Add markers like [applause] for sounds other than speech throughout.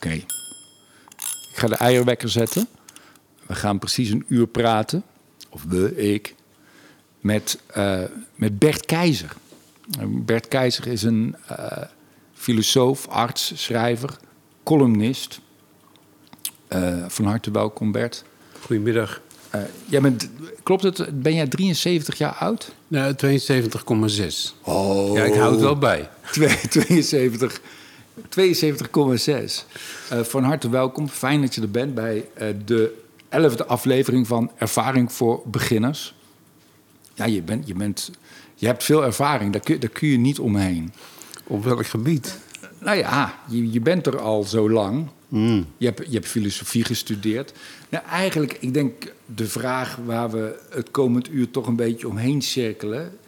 Oké. Ik ga de eierwekker zetten. We gaan precies een uur praten. Of we, ik. Met, eh, met Bert Keizer. Bert Keizer is een eh, filosoof, arts, schrijver, columnist. Eh, van harte welkom, Bert. Goedemiddag. Jij bent, klopt het? Ben jij 73 jaar oud? Nou, 72,6. Oh. Ja, ik hou het wel bij. Twee- 72 72,6. Eh, van harte welkom. Fijn dat je er bent bij eh, de 11e aflevering van Ervaring voor Beginners. Ja, je, bent, je, bent, je hebt veel ervaring, daar kun, daar kun je niet omheen. Op welk gebied? Nou ja, je, je bent er al zo lang. Je, hebt, je hebt filosofie gestudeerd. Nou, eigenlijk, ik denk de vraag waar we het komend uur toch een beetje omheen cirkelen,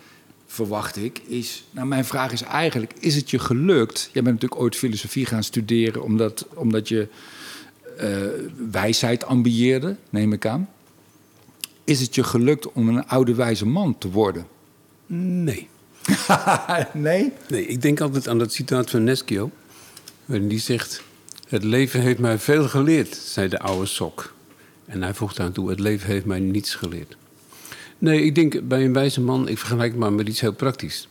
verwacht ik, is... Nou, mijn vraag is eigenlijk, is het je gelukt? Jij bent natuurlijk ooit filosofie gaan studeren omdat, omdat je eh, wijsheid ambieerde, neem ik aan. Is het je gelukt om een oude wijze man te worden? Nee. [laughs] nee? Nee, ik denk altijd aan dat citaat van Neschio. Waarin die zegt... Het leven heeft mij veel geleerd, zei de oude sok. En hij voegt aan toe... Het leven heeft mij niets geleerd. Nee, ik denk bij een wijze man... Ik vergelijk het maar met iets heel praktisch.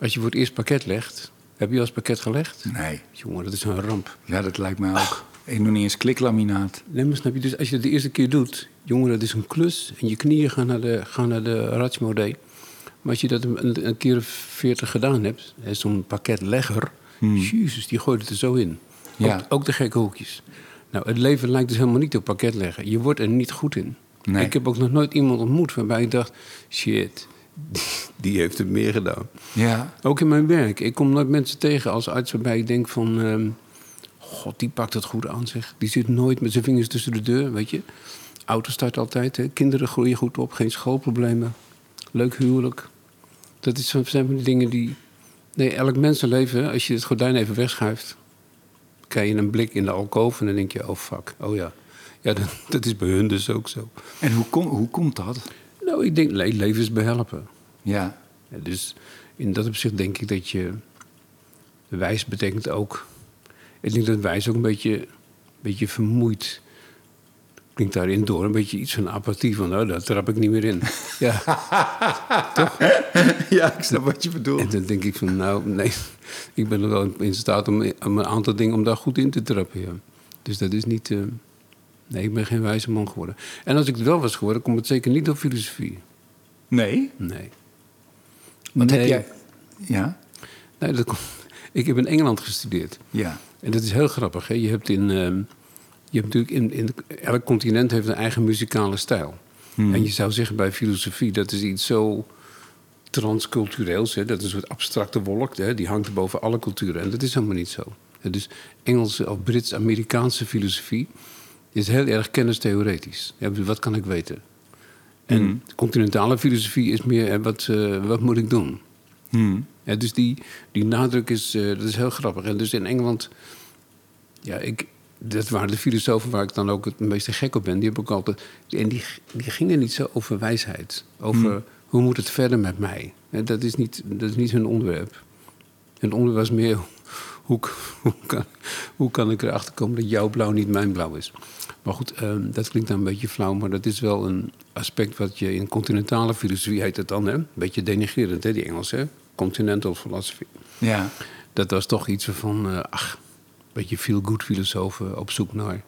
Als je voor het eerst pakket legt... Heb je al eens pakket gelegd? Nee. Jongen, dat is een ramp. Ja, dat lijkt mij ook. Ik doe niet eens kliklaminaat. Nee, maar snap je? Dus als je het de eerste keer doet, jongen, dat is een klus. En je knieën gaan naar de, gaan naar de. Maar als je dat een, een keer of veertig gedaan hebt, hè, zo'n pakketlegger, jezus, die gooit het er zo in. Ja. Ook, ook de gekke hoekjes. Nou, het leven lijkt dus helemaal niet op pakketleggen. Je wordt er niet goed in. Nee. Ik heb ook nog nooit iemand ontmoet waarbij ik dacht, shit, die, heeft het meer gedaan. Ja. Ook in mijn werk. Ik kom nooit mensen tegen als arts waarbij ik denk van... ehm, God, die pakt het goed aan, zeg. Die zit nooit met zijn vingers tussen de deur, weet je. Auto start altijd, hè. Kinderen groeien goed op, geen schoolproblemen. Leuk huwelijk. Dat is, zo- zijn van die dingen die... Nee, elk mensenleven, als je het gordijn even wegschuift... krijg je een blik in de alkoof en dan denk je... oh, fuck, oh ja. Ja, dat, dat is bij hun dus ook zo. En hoe, kom, hoe komt dat? Nou, ik denk, le- leven is behelpen. Ja. Ja, dus in dat opzicht denk ik dat je. Wijs betekent ook. Ik denk dat wijs ook een beetje, een beetje vermoeid. Klinkt daarin door. Een beetje iets van apathie. Van, nou, daar trap ik niet meer in. ja. [laughs] ja, ik snap wat je bedoelt. En dan denk ik van, nou, nee. Ik ben er wel in staat om, om een aantal dingen om daar goed in te trappen. Ja. Dus dat is niet. eh, nee, ik ben geen wijze man geworden. En als ik het wel was geworden, komt het zeker niet door filosofie. Nee? Nee. Wat Nee. heb jij... Ja? nee dat komt, ik heb in Engeland gestudeerd. Ja. En dat is heel grappig. Hè? Je hebt in. ehm, je hebt natuurlijk in, in elk continent heeft een eigen muzikale stijl. En je zou zeggen bij filosofie dat is iets zo transcultureels. Hè? Dat is een soort abstracte wolk. Hè? Die hangt boven alle culturen. En dat is helemaal niet zo. Dus Engelse of Brits-Amerikaanse filosofie is heel erg kennistheoretisch. Ja, wat kan ik weten? En continentale filosofie is meer wat, eh, wat moet ik doen? Hmm. Ja, dus die, die nadruk is, eh, dat is heel grappig. En dus in Engeland, ja, ik, dat waren de filosofen waar ik dan ook het meeste gek op ben. Die heb ik altijd, en die, die gingen niet zo over wijsheid. Over hoe moet het verder met mij. En dat, is niet, dat is niet hun onderwerp. Hun onderwerp was meer, hoe, hoe, kan, hoe kan ik erachter komen dat jouw blauw niet mijn blauw is. Maar goed, ehm, dat klinkt dan een beetje flauw, maar dat is wel een aspect wat je in continentale filosofie heet het dan, hè? Een beetje denigrerend, hè, die Engels, hè? Continental philosophy. Ja. Dat was toch iets van, eh, ach, een beetje feel-good filosofen op zoek naar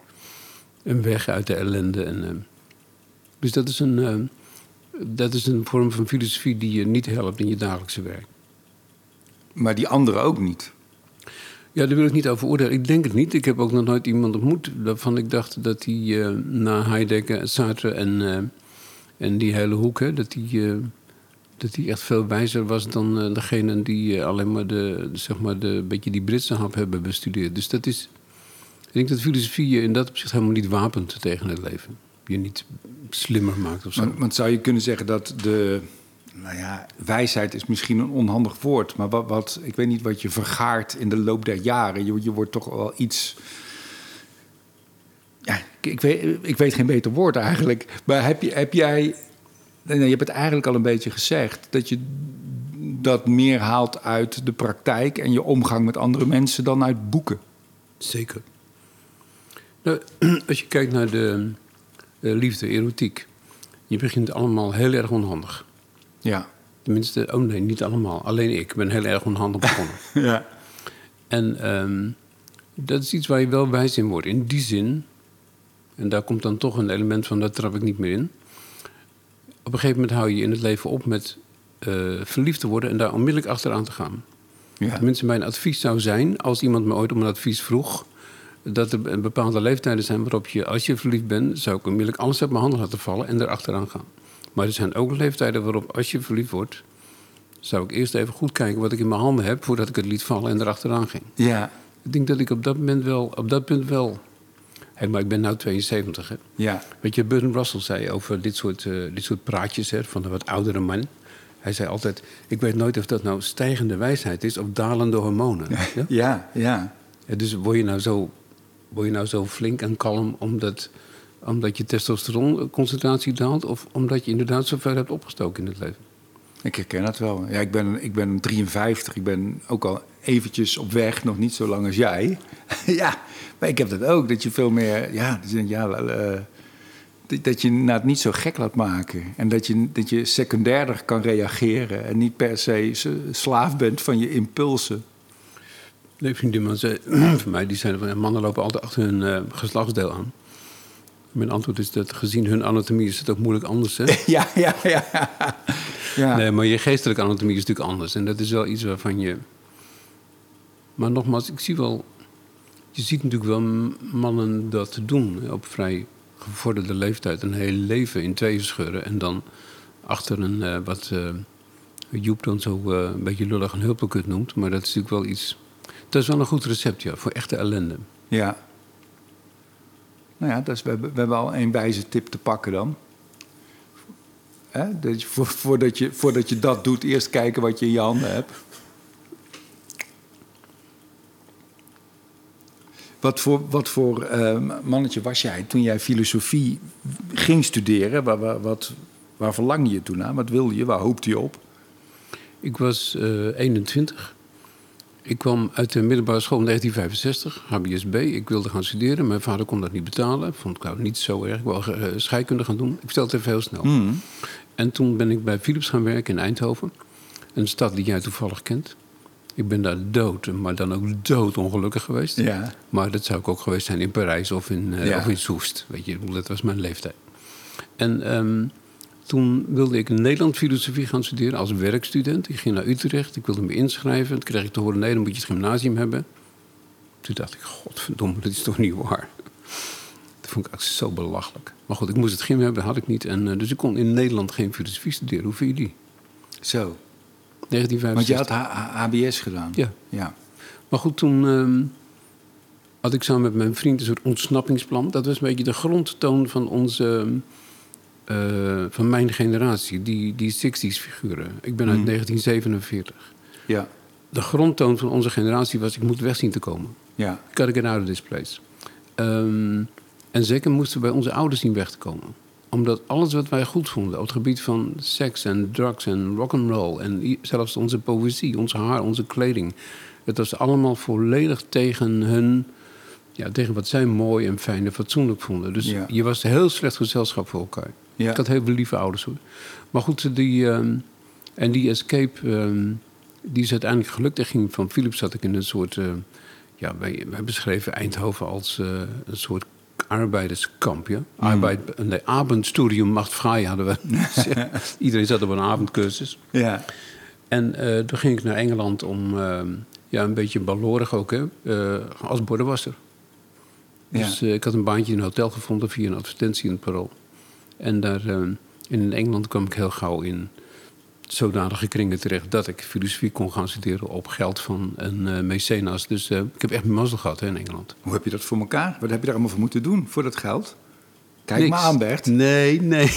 een weg uit de ellende. En, eh, dus dat is, een, eh, dat is een vorm van filosofie die je niet helpt in je dagelijkse werk. Maar die anderen ook niet. Ja, daar wil ik niet over oordelen. Ik denk het niet. Ik heb ook nog nooit iemand ontmoet waarvan ik dacht dat hij eh, na Heidegger, Sartre en, eh, en die hele hoek, hè, dat hij eh, dat hij echt veel wijzer was dan degene die alleen maar de, zeg maar de beetje die Britse hap hebben bestudeerd. Dus dat is. Ik denk dat filosofie je in dat opzicht helemaal niet wapent tegen het leven. Je niet slimmer maakt of zo. Want zou je kunnen zeggen dat de... Nou ja, wijsheid is misschien een onhandig woord. Maar wat, ik weet niet wat je vergaart in de loop der jaren. Je, je wordt toch wel iets... Ja, ik, weet, ik weet geen beter woord eigenlijk. Maar heb, je, heb jij... Nee, je hebt het eigenlijk al een beetje gezegd. Dat je dat meer haalt uit de praktijk en je omgang met andere mensen dan uit boeken. Zeker. Nou, [clears throat] als je kijkt naar de uh, liefde, erotiek. Je begint allemaal heel erg onhandig. Ja. Tenminste, oh nee, niet allemaal. Alleen ik ben heel erg onhandig begonnen. [laughs] ja. En um, dat is iets waar je wel wijs in wordt. In die zin, en daar komt dan toch een element van, daar trap ik niet meer in. Op een gegeven moment hou je in het leven op met uh, verliefd te worden en daar onmiddellijk achteraan te gaan. Ja. Tenminste, mijn advies zou zijn, als iemand me ooit om een advies vroeg, dat er bepaalde leeftijden zijn waarop je, als je verliefd bent, zou ik onmiddellijk alles uit mijn handen laten vallen en erachteraan gaan. Maar er zijn ook leeftijden waarop, als je verliefd wordt, zou ik eerst even goed kijken wat ik in mijn handen heb voordat ik het liet vallen en erachteraan ging. Ja. Ik denk dat ik op dat moment wel, op dat punt wel. Hey, maar ik ben nu 72. Hè? Ja. Weet je, Burton Russell zei over dit soort, uh, dit soort praatjes hè, van een wat oudere man. Hij zei altijd: Ik weet nooit of dat nou stijgende wijsheid is of dalende hormonen. [laughs] Ja, ja. ja. ja dus word je, nou zo, word je nou zo flink en kalm omdat, omdat je testosteronconcentratie daalt, of omdat je inderdaad zo ver hebt opgestoken in het leven? Ik herken het wel. Ja, ik ben, ik ben 53. Ik ben ook al eventjes op weg, nog niet zo lang als jij. [laughs] ja, maar ik heb dat ook. Dat je veel meer... Ja, ja uh, dat je het niet zo gek laat maken. En dat je, dat je secundairder kan reageren. En niet per se slaaf bent van je impulsen. Nee, vriendin, maar ze, [clears throat] voor mij die zijn van mannen lopen altijd achter hun uh, geslachtsdeel aan. Mijn antwoord is dat gezien hun anatomie is het ook moeilijk anders. Hè? [laughs] ja, ja, ja, ja. Nee, maar je geestelijke anatomie is natuurlijk anders. En dat is wel iets waarvan je. Maar nogmaals, ik zie wel. Je ziet natuurlijk wel mannen dat doen op vrij gevorderde leeftijd. Een heel leven in tweeën scheuren. En dan achter een uh, wat uh, Joep dan zo uh, een beetje lullig een hulpelkut noemt. Maar dat is natuurlijk wel iets. Dat is wel een goed recept, ja, voor echte ellende. Ja. Nou ja, dus we, hebben, we hebben al een wijze tip te pakken dan. Hè? Je, voordat, je, voordat je dat doet, eerst kijken wat je in je handen hebt. Wat voor, wat voor uh, mannetje was jij toen jij filosofie ging studeren? Waar, waar, wat, waar verlang je toen aan? Wat wilde je? Waar hoopte je op? Ik was uh, eh, 21. Ik kwam uit de middelbare school in 1965, HBSB. Ik wilde gaan studeren. Mijn vader kon dat niet betalen. Vond ik nou niet zo erg. Ik wou uh, scheikunde gaan doen. Ik vertelde het even heel snel. Mm. En toen ben ik bij Philips gaan werken in Eindhoven. Een stad die jij toevallig kent. Ik ben daar dood, maar dan ook doodongelukkig geweest. Ja. Maar dat zou ik ook geweest zijn in Parijs of in, uh, of in Soest. Weet je, dat was mijn leeftijd. En um, toen wilde ik Nederland filosofie gaan studeren als werkstudent. Ik ging naar Utrecht, ik wilde me inschrijven. Toen kreeg ik te horen, nee, dan moet je het gymnasium hebben. Toen dacht ik, godverdomme, dat is toch niet waar? Dat vond ik echt zo belachelijk. Maar goed, ik moest het gym hebben, had ik niet. En, uh, dus ik kon in Nederland geen filosofie studeren. Hoe vind je die? Zo. 1965. Want je had HBS gedaan? Ja. ja. Maar goed, toen um, had ik samen met mijn vriend een soort ontsnappingsplan. Dat was een beetje de grondtoon van onze... Uh, van mijn generatie, die, die 60s figuren. Ik ben uit mm. 1947. Ja. De grondtoon van onze generatie was: ik moet weg zien te komen. Ja. Ik had out of this place. Um, en zeker moesten we bij onze ouders zien weg te komen omdat alles wat wij goed vonden op het gebied van seks en drugs en rock and roll en zelfs onze poëzie, ons haar, onze kleding, het was allemaal volledig tegen hun, ja, tegen wat zij mooi en fijn en fatsoenlijk vonden. Dus je was heel slecht gezelschap voor elkaar. Ja. Ik had heel veel lieve ouders hoor. Maar goed, die, um, en die escape, um, die is uiteindelijk gelukt. Er ging van Philips zat ik in een soort, uh, ja, wij, wij beschreven Eindhoven als uh, een soort arbeiderskamp. Ja? Mm. Arbeid, nee, avondstudium macht vrij hadden we. [laughs] Iedereen zat op een avondcursus. Ja. En uh, toen ging ik naar Engeland om, ja, een beetje ballorig ook, hè, uh, als bordenwasser. Dus ik had een baantje in een hotel gevonden via een advertentie in het Parool. En daar, in Engeland kwam ik heel gauw in zodanige kringen terecht dat ik filosofie kon gaan studeren op geld van een uh, mecenas. Dus uh, ik heb echt mijn mazzel gehad hè, in Engeland. Hoe heb je dat voor elkaar? Wat heb je daar allemaal voor moeten doen voor dat geld? Kijk Niks. maar aan, Bert. Nee, nee. [laughs]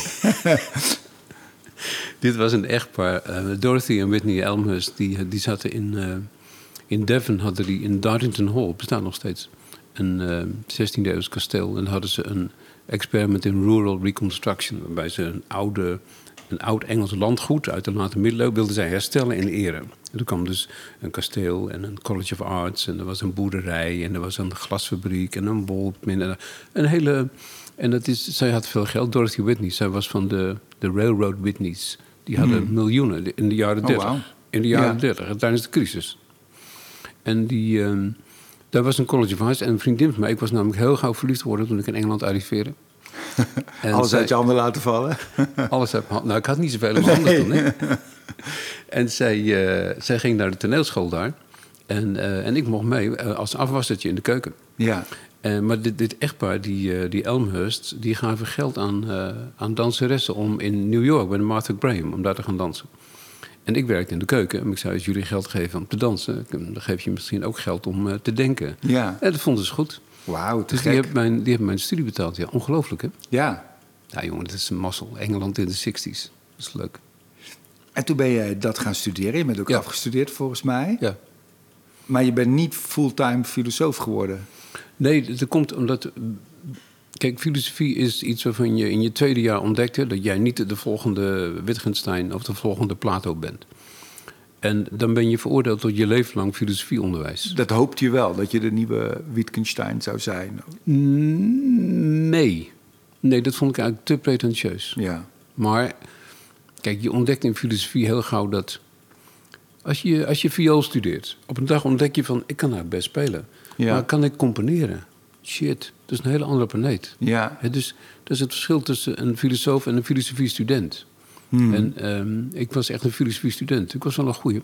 [laughs] Dit was een echtpaar. Uh, Dorothy en Whitney Elmhurst, die, die zaten in, in Devon, hadden die in Dartington Hall, bestaat nog steeds, een 16e eeuws kasteel. En hadden ze een experiment in rural reconstruction, waarbij ze een oude een oud Engels landgoed uit de late middeleeuwen wilden zij herstellen in ere. En toen kwam dus een kasteel en een College of Arts en er was een boerderij en er was een glasfabriek en een wolpmin. En een hele. En dat is, zij had veel geld. Dorothy Whitney, zij was van de, de Railroad Whitneys. Die hadden miljoenen in de jaren Oh, 30. wauw. In de jaren Ja. 30, tijdens de crisis. En die, ehm, daar was een College of Arts en een vriendin van mij. Ik was namelijk heel gauw verliefd geworden toen ik in Engeland arriveerde. [laughs] En Alles zij- uit je handen laten vallen. [laughs] alles heb Nou, ik had niet zoveel in mijn handen toen. Hè? En zij, eh, zij ging naar de toneelschool daar. En, eh, en ik mocht mee eh, als afwassertje in de keuken. Ja. Maar dit, dit echtpaar, die, die Elmhurst, die gaven geld aan, aan danseressen om in New York bij de Martha Graham om daar te gaan dansen. En ik werkte in de keuken. En ik zei, als jullie geld geven om te dansen, dan geef je misschien ook geld om eh, te denken. Ja. En dat vonden ze goed. Wauw, te Dus die hebben, mijn, die hebben mijn studie betaald. Ja, ongelooflijk hè? Ja. Ja jongen, dat is een mazzel. Engeland in de 60s. Dat is leuk. En toen ben jij dat gaan studeren. Je bent ook Ja. afgestudeerd volgens mij. Ja. Maar je bent niet fulltime filosoof geworden. Nee, dat komt omdat. Kijk, filosofie is iets waarvan je in je tweede jaar ontdekte dat jij niet de volgende Wittgenstein of de volgende Plato bent. En dan ben je veroordeeld tot je leven lang filosofieonderwijs. Dat hoopte je wel, dat je de nieuwe Wittgenstein zou zijn. Nee. Nee, dat vond ik eigenlijk te pretentieus. Ja. Maar kijk, je ontdekt in filosofie heel gauw dat. Als je, als je viool studeert, op een dag ontdek je van: ik kan daar best spelen. Ja. Maar kan ik componeren? Shit, dat is een hele andere planeet. Ja. Dus dat is het verschil tussen een filosoof en een filosofiestudent. Hmm. En ehm, ik was echt een filosofiestudent. Ik was wel een goeie.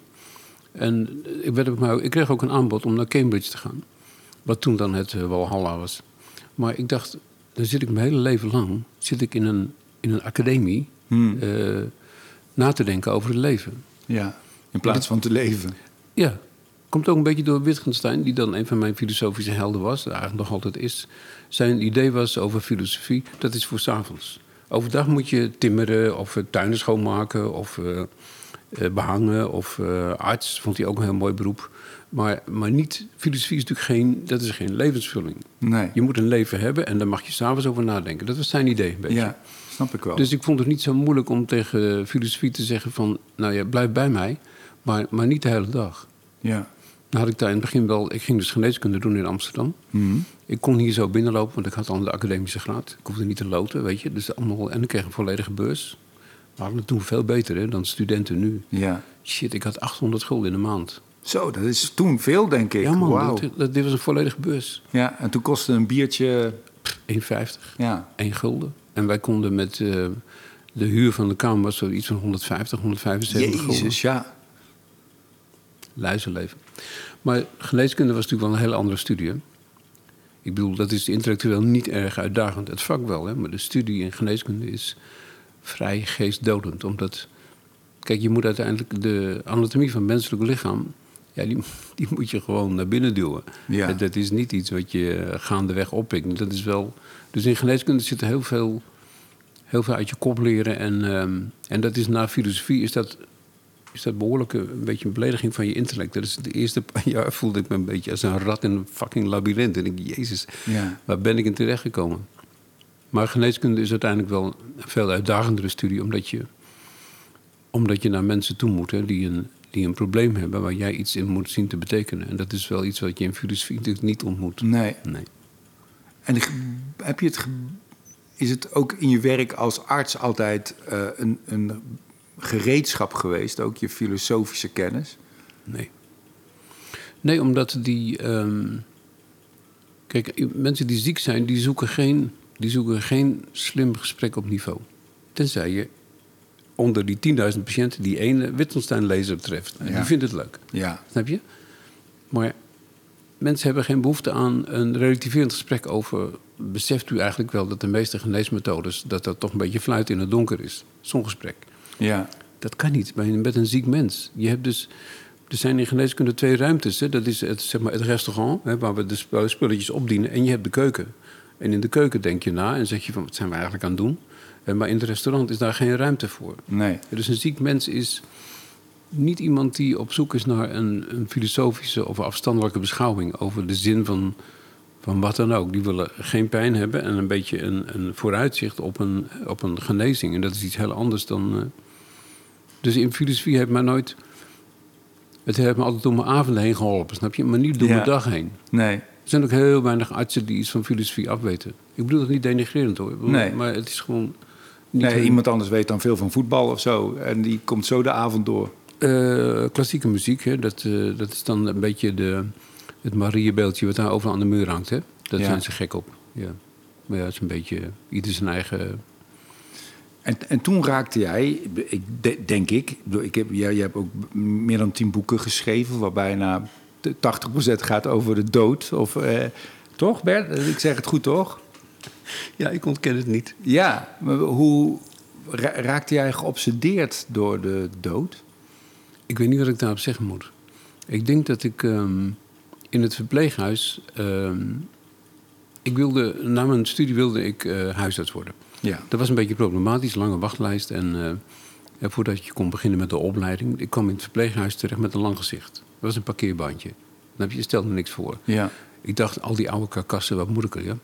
En ik, werd op mij, ik kreeg ook een aanbod om naar Cambridge te gaan. Wat toen dan het uh, Walhalla was. Maar ik dacht, dan zit ik mijn hele leven lang zit ik in een, in een academie Hmm. eh, na te denken over het leven. ja. In plaats van te leven. Ja, komt ook een beetje door Wittgenstein, die dan een van mijn filosofische helden was, eigenlijk nog altijd is. Zijn idee was over filosofie, dat is voor 's avonds. Overdag moet je timmeren of eh, tuinen schoonmaken of eh, eh, behangen of arts, vond hij ook een heel mooi beroep. Maar, maar niet, filosofie is natuurlijk geen, dat is geen levensvulling. Nee. Je moet een leven hebben en daar mag je s'avonds over nadenken. Dat was zijn idee een beetje. Ja, snap ik wel. Dus ik vond het niet zo moeilijk om tegen filosofie te zeggen van... nou ja, blijf bij mij, maar, maar niet de hele dag. ja. Had ik daar in het begin wel... Ik ging dus geneeskunde doen in Amsterdam. Mhm. Ik kon hier zo binnenlopen, want ik had al de academische graad. Ik hoefde niet te loten, weet je. Dus allemaal, en ik kreeg een volledige beurs. We hadden het toen veel beter hè, dan studenten nu. ja. Shit, ik had 800 gulden in de maand. Zo, dat is toen veel, denk ik. Ja man, dat, dat- dit was een volledige beurs. Ja, en toen kostte een biertje... 1,50, Ja, 1 gulden. En wij konden met... eh, de huur van de kamer was zoiets van 150, 175 gulden. jezus, ja. luizenleven. Maar geneeskunde was natuurlijk wel een hele andere studie. hè. Ik bedoel, dat is intellectueel niet erg uitdagend. Het vak wel, hè? maar de studie in geneeskunde is vrij geestdodend. Omdat, kijk, je moet uiteindelijk de anatomie van het menselijk lichaam... Ja, die, [laughs] die moet je gewoon naar binnen duwen. Ja. En Dat is niet iets wat je gaandeweg oppikt. Dat is wel... Dus in geneeskunde zit er heel veel, heel veel uit je kop leren. En, ehm, en dat is na filosofie is dat is dat behoorlijk een, een beetje een belediging van je intellect. Dat is de eerste [laughs] paar jaar voelde ik me een beetje als een rat in een fucking labyrint. En ik, jezus, Ja. waar ben ik in terechtgekomen? Maar geneeskunde is uiteindelijk wel een veel uitdagendere studie, omdat je, omdat je naar mensen toe moet hè, die, een, die een probleem hebben waar jij iets in moet zien te betekenen. En dat is wel iets wat je in filosofie natuurlijk niet ontmoet. Nee. Nee. En heb je het, is het ook in je werk als arts altijd eh, een, een gereedschap geweest, ook je filosofische kennis? Nee. Nee, omdat die. ehm, kijk, mensen die ziek zijn, die zoeken, geen, die zoeken geen slim gesprek op niveau. Tenzij je onder die 10.000 patiënten die ene Wittgenstein-lezer treft. En Ja. Die vindt het leuk. Ja. Snap je? Maar mensen hebben geen behoefte aan een relativerend gesprek over... beseft u eigenlijk wel dat de meeste geneesmethodes... dat dat toch een beetje fluit in het donker is? Zo'n gesprek. Ja. Dat kan niet bij een, met een ziek mens. Je hebt dus, er zijn in geneeskunde twee ruimtes. Hè. Dat is het, zeg maar, het restaurant, hè, waar we de sp- spulletjes opdienen. En je hebt de keuken. En in de keuken denk je na en zeg je van... wat zijn we eigenlijk aan het doen? Eh, Maar in het restaurant is daar geen ruimte voor. Nee. Dus een ziek mens is niet iemand die op zoek is naar een, een filosofische of afstandelijke beschouwing over de zin van, Van wat dan ook. Die willen geen pijn hebben en een beetje een, een vooruitzicht op een, op een genezing. En dat is iets heel anders dan. eh, Dus in filosofie heeft mij nooit. Het heeft me altijd door mijn avonden heen geholpen, snap je? Maar niet door Ja. mijn dag heen. Nee. Er zijn ook heel weinig artsen die iets van filosofie afweten. Ik bedoel dat niet denigrerend hoor. Nee. Maar het is gewoon. Niet nee, heel- iemand anders weet dan veel van voetbal of zo. En die komt zo de avond door. Eh, klassieke muziek, hè, dat, eh, dat is dan een beetje de, het Mariebeeldje wat daar overal aan de muur hangt. Hè? Daar Ja. zijn ze gek op. Ja. Maar ja, het is een beetje ieder zijn eigen. En, en toen raakte jij, ik, de- denk ik, ik heb, jij, jij hebt ook meer dan tien boeken geschreven, waar bijna de 80% gaat over de dood. Of, eh, toch, Bert? Ik zeg het goed, toch? Ja, ik ontken het niet. Ja, maar hoe ra- raakte jij geobsedeerd door de dood? Ik weet niet wat ik daarop zeggen moet. Ik denk dat ik ehm, in het verpleeghuis. ehm, ik wilde, na mijn studie wilde ik eh, huisarts worden. Ja. Dat was een beetje problematisch, lange wachtlijst. En eh, ja, voordat je kon beginnen met de opleiding, ik kwam in het verpleeghuis terecht met een lang gezicht. Dat was een parkeerbandje. Dan heb je, me niks voor. Ja. Ik dacht, al die oude karkassen, wat moet ik er? Ja,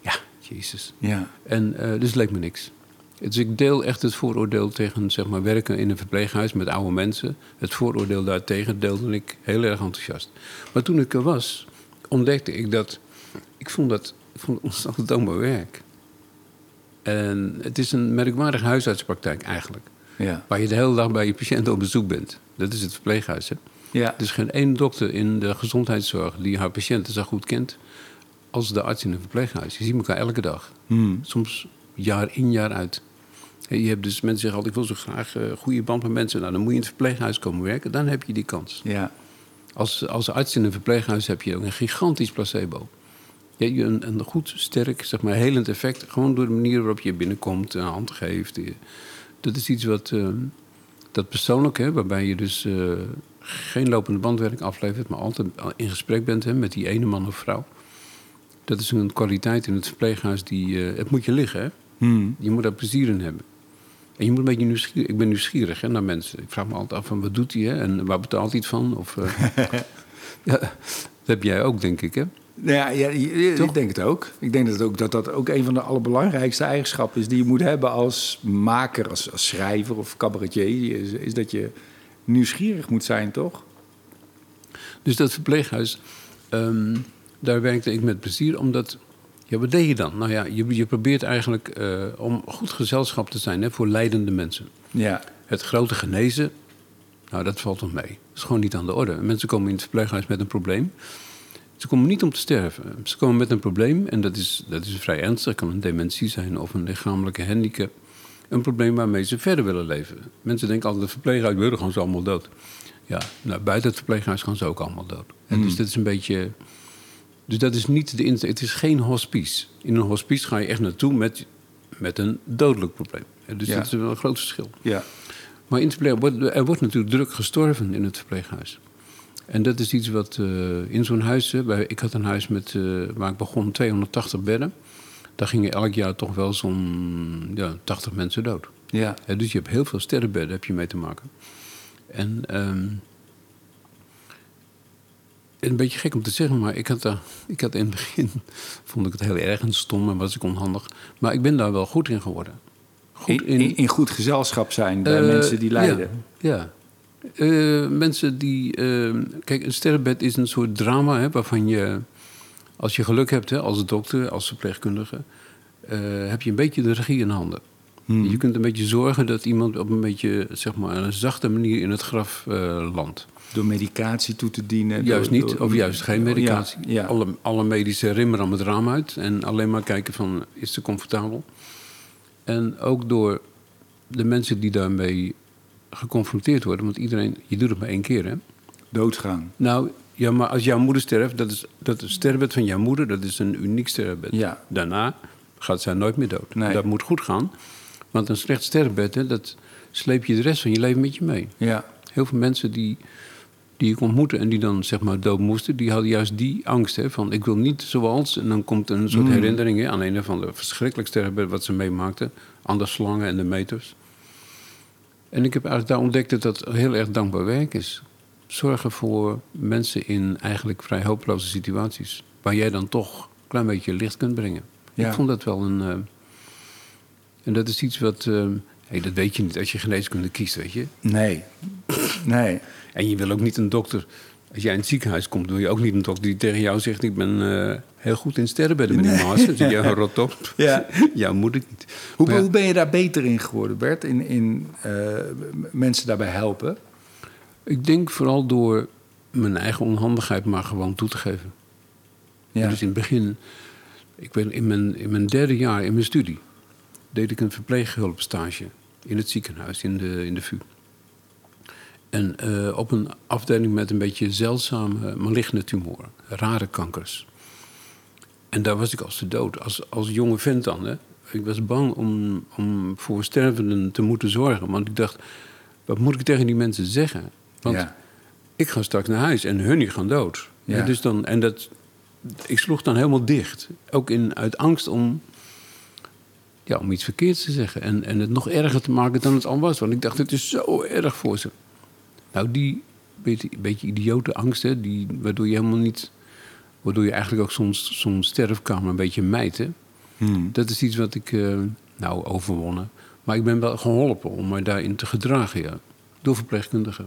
ja jezus. Ja. En eh, dus het leek me niks. Dus ik deel echt het vooroordeel tegen zeg maar, werken in een verpleeghuis met oude mensen. Het vooroordeel daartegen deelde ik heel erg enthousiast. Maar toen ik er was, ontdekte ik dat... Ik vond dat ik vond het [laughs] ontzettend dankbaar werk. En het is een merkwaardige huisartspraktijk eigenlijk. Ja. Waar je de hele dag bij je patiënten op bezoek bent. Dat is het verpleeghuis, hè? Ja. Er is geen één dokter in de gezondheidszorg die haar patiënten zo goed kent als de arts in een verpleeghuis. Je ziet elkaar elke dag. Hmm. Soms jaar in, jaar uit. En je hebt dus mensen zeggen altijd, ik wil zo graag een goede band met mensen. Nou, dan moet je in het verpleeghuis komen werken. Dan heb je die kans. Ja. Als, als arts in een verpleeghuis heb je ook een gigantisch placebo. Je hebt een, een goed, sterk, zeg maar, helend effect. Gewoon door de manier waarop je binnenkomt, een hand geeft. Eh, Dat is iets wat, eh, dat persoonlijk, hè, waarbij je dus eh, geen lopende bandwerk aflevert, maar altijd in gesprek bent hè, met die ene man of vrouw. Dat is een kwaliteit in het verpleeghuis die. eh, het moet je liggen, hè? Hmm. Je moet daar plezier in hebben. En je moet een beetje nieuwsgierig... Ik ben nieuwsgierig hè, naar mensen. Ik vraag me altijd af van wat doet hij hè? en waar betaalt hij het van? Of, eh, [laughs] ja, dat heb jij ook, denk ik, hè? Nou Ja, ja, Toch? ik denk het ook. Ik denk dat, het ook, dat dat ook een van de allerbelangrijkste eigenschappen is die je moet hebben als maker, als, als schrijver of cabaretier. Is, is dat je nieuwsgierig moet zijn, toch? Dus dat verpleeghuis, ehm, daar werkte ik met plezier, omdat... Ja, wat deed je dan? Nou ja, je, je probeert eigenlijk eh, om goed gezelschap te zijn hè, voor leidende mensen. Ja. Het grote genezen, nou, dat valt nog mee. Dat is gewoon niet aan de orde. Mensen komen in het verpleeghuis met een probleem. Ze komen niet om te sterven. Ze komen met een probleem en dat is, dat is vrij ernstig. Het kan een dementie zijn of een lichamelijke handicap. Een probleem waarmee ze verder willen leven. Mensen denken altijd, de verpleeghuis willen gaan ze allemaal dood. Ja, nou, buiten het verpleeghuis gaan ze ook allemaal dood. En Dus dat is een beetje... Dus dat is niet de insteek. Het is geen hospice. In een hospice ga je echt naartoe met, met een dodelijk probleem. Dus Ja. dat is wel een groot verschil. Ja. Maar in het er wordt natuurlijk druk gestorven in het verpleeghuis. En dat is iets wat eh, in zo'n huis... bij- ik had een huis met, eh, waar ik begon, 280 bedden. Daar gingen elk jaar toch wel zo'n ja, 80 mensen dood. Ja. Dus je hebt heel veel sterrenbedden heb je mee te maken. En ehm, een beetje gek om te zeggen, maar ik had, daar, ik had in het begin... [laughs] vond ik het heel erg en stom en was ik onhandig. Maar ik ben daar wel goed in geworden. Goed In, in, in goed gezelschap zijn bij eh, mensen die lijden. Ja. ja. Eh, mensen die. eh, kijk, een sterrenbed is een soort drama hè, waarvan je. Als je geluk hebt, hè, als dokter, als verpleegkundige. eh, heb je een beetje de regie in handen. Hmm. Je kunt een beetje zorgen dat iemand op een beetje, zeg maar, een zachte manier in het graf eh, landt. Door medicatie toe te dienen. Juist door- niet, door- of juist geen medicatie. Ja, ja. Alle, alle medische rimmeren het raam uit en alleen maar kijken van, is ze comfortabel? En ook door de mensen die daarmee geconfronteerd worden, want iedereen, je doet het maar één keer, hè? Doodgang. Nou, ja, maar als jouw moeder sterft, dat is, dat is sterrenbed van jouw moeder, dat is een uniek sterrenbed. Ja. Daarna gaat zij nooit meer dood. Nee. Dat moet goed gaan, want een slecht sterrenbed, hè, dat sleep je de rest van je leven met je mee. Ja. Heel veel mensen die, die ik ontmoette en die dan zeg maar dood moesten, die hadden juist die angst. Hè, van ik wil niet zoals. En dan komt een soort herinnering hè, aan een van de verschrikkelijk sterrenbed wat ze meemaakten. Aan de slangen en de meters. En ik heb eigenlijk daar ontdekt dat dat heel erg dankbaar werk is. Zorgen voor mensen in eigenlijk vrij hopeloze situaties. Waar jij dan toch klein beetje licht kunt brengen. Ja. Ik vond dat wel een. eh, en dat is iets wat. eh, hey, dat weet je niet als je geneeskunde kiest, weet je. Nee. Nee. En je wil ook niet een dokter. Als jij in het ziekenhuis komt, wil je ook niet een dokter die tegen jou zegt: Ik ben eh, heel goed in sterrenbedden, meneer Maas. [laughs] Dan zeg je: "Ja, rot op. Ja. [laughs] ja, moet ik niet. Hoe, ja, hoe ben je daar beter in geworden, Bert? In, in eh, mensen daarbij helpen? Ik denk vooral door mijn eigen onhandigheid maar gewoon toe te geven. Ja. Dus in het begin, ik ben in mijn, in mijn derde jaar in mijn studie, deed ik een verpleeghulpstage in het ziekenhuis, in de, in de VU. En eh, op een afdeling met een beetje zeldzame maligne tumoren, rare kankers. En daar was ik als de dood, als, als jonge vent dan. Hè. Ik was bang om, om voor stervenden te moeten zorgen. Want ik dacht, wat moet ik tegen die mensen zeggen? Want Ja. ik ga straks naar huis en hun gaan dood. Ja. Ja, dus dan, en dat, ik sloeg dan helemaal dicht. Ook in, uit angst om, ja, om iets verkeerds te zeggen. En, en het nog erger te maken dan het al was. Want ik dacht, het is zo erg voor ze. Nou, die beetje, beetje idiote angst, hè, die, waardoor je helemaal niet... Waardoor je eigenlijk ook soms zo'n sterfkamer een beetje mijt, hè. Hmm. Dat is iets wat ik, eh, nou, overwonnen. Maar ik ben wel geholpen om me daarin te gedragen, ja. Door verpleegkundigen.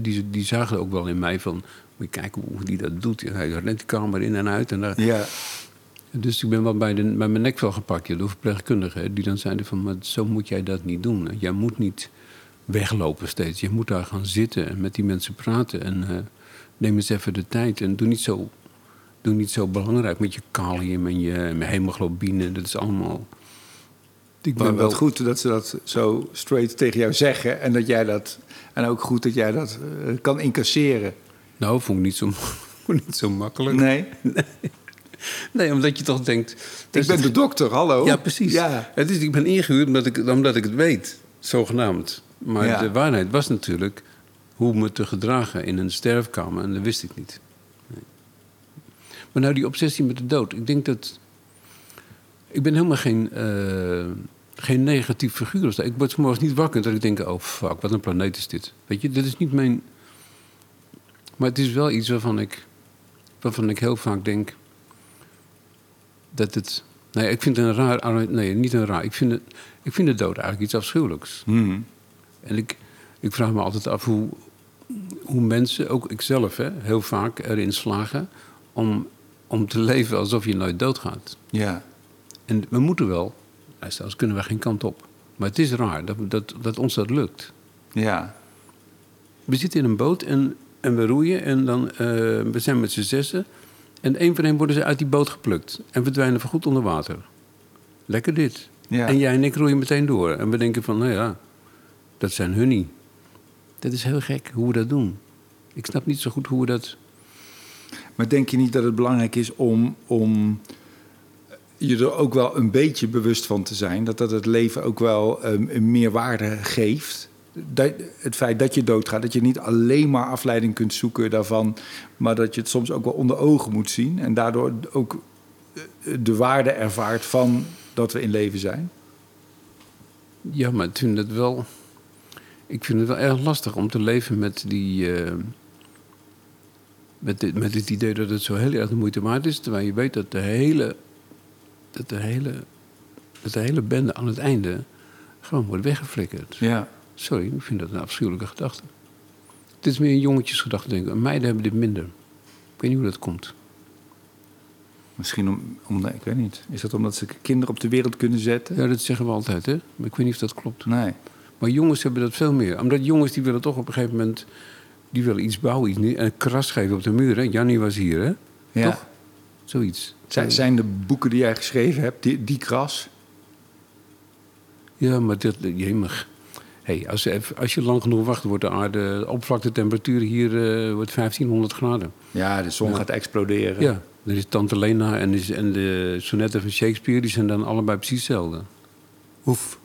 Die, die zagen ook wel in mij van... Moet je kijken hoe die dat doet. Hij rent die kamer in en uit. En daar, Ja. dus ik ben wel bij, de, bij mijn nek wel gepakt ja, door verpleegkundigen. Die dan zeiden van, maar zo moet jij dat niet doen. hè. Jij moet niet weglopen steeds. Je moet daar gaan zitten en met die mensen praten. En eh, neem eens even de tijd. En doe niet zo, doe niet zo belangrijk met je kalium en je, hemoglobine. Dat is allemaal... Ik Maar wel goed dat ze dat zo straight tegen jou zeggen. En dat jij dat. En ook goed dat jij dat eh, kan incasseren. Nou, vond ik niet zo, [laughs] niet zo makkelijk. Nee. [laughs] Nee, omdat je toch denkt... Ik ben de dokter, hallo. Ja, precies. Ja. Het is, ik ben ingehuurd omdat ik, omdat ik het weet, zogenaamd. Maar Ja. de waarheid was natuurlijk hoe me te gedragen in een sterfkamer. En dat wist ik niet. Nee. Maar nou, die obsessie met de dood. Ik denk dat... Ik ben helemaal geen, eh, geen negatief figuur. of. Ik word morgens niet wakker dat ik denk... Oh, fuck, wat een planeet is dit. Weet je, dit is niet mijn... Maar het is wel iets waarvan ik, waarvan ik heel vaak denk... dat het... Nee, ik vind het een raar... Nee, niet een raar. Ik vind, het, ik vind de dood eigenlijk iets afschuwelijks. Hmm. En ik, ik vraag me altijd af hoe, hoe mensen, ook ikzelf, hè, heel vaak erin slagen... om, om te leven alsof je nooit doodgaat. Ja. En we moeten wel, zelfs kunnen we geen kant op. Maar het is raar dat, dat, dat ons dat lukt. Ja. We zitten in een boot en, en we roeien en dan, eh, we zijn met z'n zessen. En één voor één worden ze uit die boot geplukt en verdwijnen voorgoed onder water. Lekker dit. Ja. En jij en ik roeien meteen door. En we denken van, nou ja, dat zijn hun niet. Dat is heel gek hoe we dat doen. Ik snap niet zo goed hoe we dat... Maar denk je niet dat het belangrijk is om, om je er ook wel een beetje bewust van te zijn? Dat dat het leven ook wel um, een meerwaarde geeft? Dat, het feit dat je doodgaat, dat je niet alleen maar afleiding kunt zoeken daarvan, maar dat je het soms ook wel onder ogen moet zien en daardoor ook eh, de waarde ervaart van dat we in leven zijn? Ja, maar vind het wel... Ik vind het wel erg lastig om te leven met die... eh, met, dit, met het idee dat het zo heel erg de moeite waard is... terwijl je weet dat de hele... dat de hele, dat de hele bende aan het einde gewoon wordt weggeflikkerd. Ja. Sorry, ik vind dat een afschuwelijke gedachte. Het is meer een jongetjesgedachte, denk ik. Meiden hebben dit minder. Ik weet niet hoe dat komt. Misschien om, om, ik weet niet. Is dat omdat ze kinderen op de wereld kunnen zetten? Ja, dat zeggen we altijd, hè? Maar ik weet niet of dat klopt. Nee. Maar jongens hebben dat veel meer. Omdat jongens die willen toch op een gegeven moment... die willen iets bouwen, iets niet, en een kras geven op de muur. Hè? Jannie was hier, hè? Ja. Toch? Zoiets. Zijn, zijn de boeken die jij geschreven hebt, die, die kras? Ja, maar dat, jemig. Hey, als, je even- als je lang genoeg wacht, wordt de aarde... de oppervlaktetemperatuur hier eh, wordt 1500 graden. Ja, de zon Ja. gaat exploderen. Ja, er is Tante Lena en, is, en de sonetten van Shakespeare... die zijn dan allebei precies hetzelfde. Oef.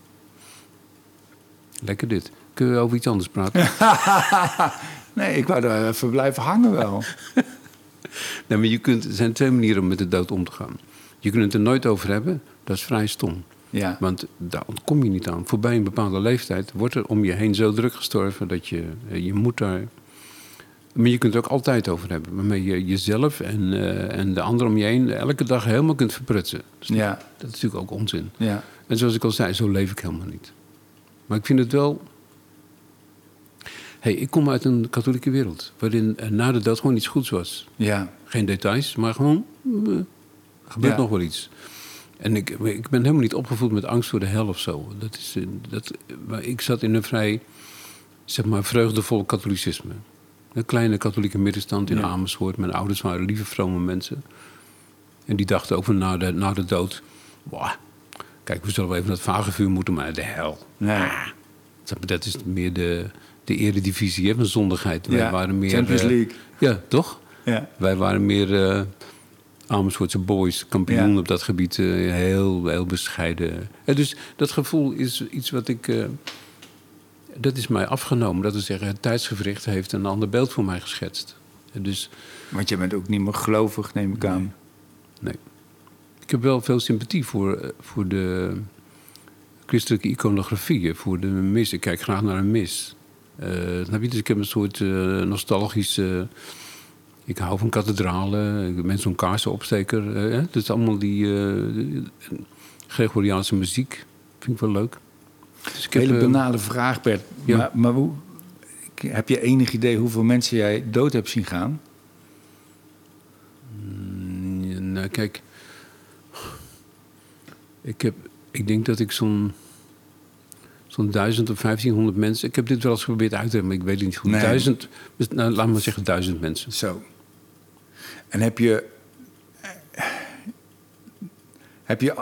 Lekker dit. Kunnen we over iets anders praten? [laughs] Nee, ik wou daar even blijven hangen wel. [laughs] Nee, maar je kunt, er zijn twee manieren om met de dood om te gaan. Je kunt het er nooit over hebben, dat is vrij stom. Ja. Want daar ontkom je niet aan. Voorbij een bepaalde leeftijd wordt er om je heen zo druk gestorven dat je, eh, je moet daar Maar je kunt het ook altijd over hebben. Waarmee je jezelf en, eh, en de anderen om je heen elke dag helemaal kunt verprutsen. Dus Ja, Dat is natuurlijk ook onzin. ja. En zoals ik al zei, zo leef ik helemaal niet. Maar ik vind het wel. hey, ik kom uit een katholieke wereld. Waarin eh, na de dood gewoon iets goeds was. Ja, Geen details, maar gewoon. eh, gebeurt Ja. nog wel iets. En ik, ik ben helemaal niet opgevoed met angst voor de hel of zo. Dat is, eh, dat, maar ik zat in een vrij, zeg maar, vreugdevol katholicisme. Een kleine katholieke middenstand in Ja. Amersfoort. Mijn ouders waren lieve, vrome mensen. En die dachten ook van na de, na de dood... "Boah, kijk, we zullen wel even naar het vagevuur moeten, maar de hel. nee. Maar, Dat is meer de, de eredivisie hè, van zondigheid. Wij Ja, waren meer, Champions eh, League. ja, toch? Ja. Wij waren meer eh Amersfoortse boys, kampioen Ja. op dat gebied. eh, heel, heel bescheiden. En dus dat gevoel is iets wat ik... dat is mij afgenomen. Dat is zeggen, het tijdsgevricht heeft een ander beeld voor mij geschetst. En dus, Want je bent ook niet meer gelovig, neem ik aan. nee. Ik heb wel veel sympathie voor, eh, voor de christelijke iconografie. Voor de mis. Ik kijk graag naar een mis. Je? Dus ik heb een soort eh, nostalgische... Ik hou van kathedralen. Ik ben zo'n kaarsenopsteker. eh, hè? Dus allemaal die eh, Gregoriaanse muziek. Vind ik wel leuk. Dus ik Hele banale vraag, Bert. ja. Maar, maar hoe, heb je enig idee hoeveel mensen jij dood hebt zien gaan? Mm, Nou, kijk. Ik, heb, ik denk dat ik zo'n. Zo'n duizend of 1500 mensen. Ik heb dit wel eens geprobeerd uit te hebben, maar ik weet het niet goed. Nee. Duizend. dus, Nou, laat maar zeggen duizend mensen. Zo. En heb je. Heb je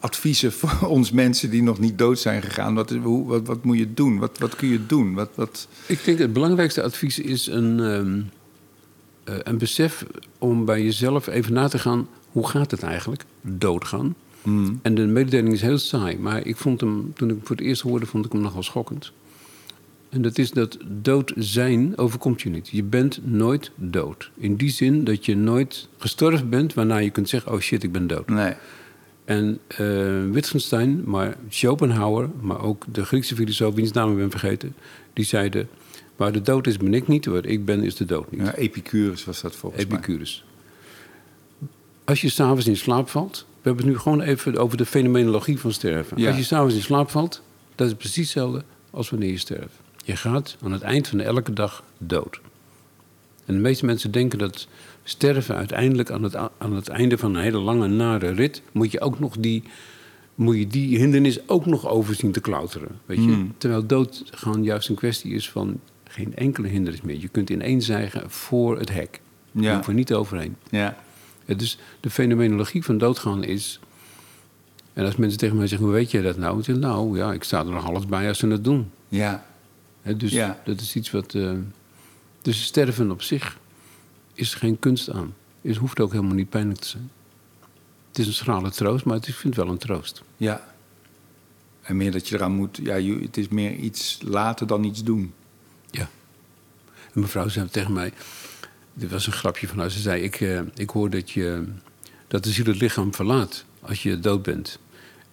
adviezen voor [laughs] ons mensen die nog niet dood zijn gegaan? Wat, hoe, wat, wat moet je doen? Wat, wat kun je doen? Wat, wat... Ik denk het belangrijkste advies is een, ehm, eh, een besef om bij jezelf even na te gaan. Hoe gaat het eigenlijk? Doodgaan. Hmm. En de mededeling is heel saai, maar ik vond hem, toen ik hem voor het eerst hoorde, vond ik hem nogal schokkend. En dat is dat dood zijn overkomt je niet. Je bent nooit dood. In die zin dat je nooit gestorven bent waarna je kunt zeggen: oh shit, ik ben dood. Nee. En eh, Wittgenstein, maar Schopenhauer, maar ook de Griekse filosoof, wiens naam ik ben vergeten, die zeiden: waar de dood is, ben ik niet, waar ik ben, is de dood niet. Ja, Epicurus was dat volgens mij. Epicurus. Als je s'avonds in slaap valt. We hebben het nu gewoon even over de fenomenologie van sterven. Ja. Als je s'avonds in slaap valt, dat is precies hetzelfde als wanneer je sterft. Je gaat aan het eind van elke dag dood. En de meeste mensen denken dat sterven uiteindelijk aan het, aan het einde van een hele lange, nare rit. moet je ook nog die, moet je die hindernis ook nog over zien te klauteren. Weet je? Hmm. Terwijl doodgaan juist een kwestie is van geen enkele hindernis meer. Je kunt ineens zeggen voor het hek. Je Ja. hoeft er niet overheen. Ja. Ja, dus de fenomenologie van doodgaan is. En als mensen tegen mij zeggen: Hoe weet jij dat nou? Ik zeg: Nou ja, ik sta er nog half bij als ze het doen. Ja. Dus Ja. dat is iets wat. eh, dus sterven op zich is geen kunst aan. Het hoeft ook helemaal niet pijnlijk te zijn. Het is een schrale troost, maar het is, ik vind het wel een troost. Ja. En meer dat je eraan moet... Ja, je- het is meer iets laten dan iets doen. Ja. En mevrouw zei tegen mij, dit was een grapje van haar. Ze zei, ik, eh, ik hoor dat, je, dat de ziel het lichaam verlaat als je dood bent.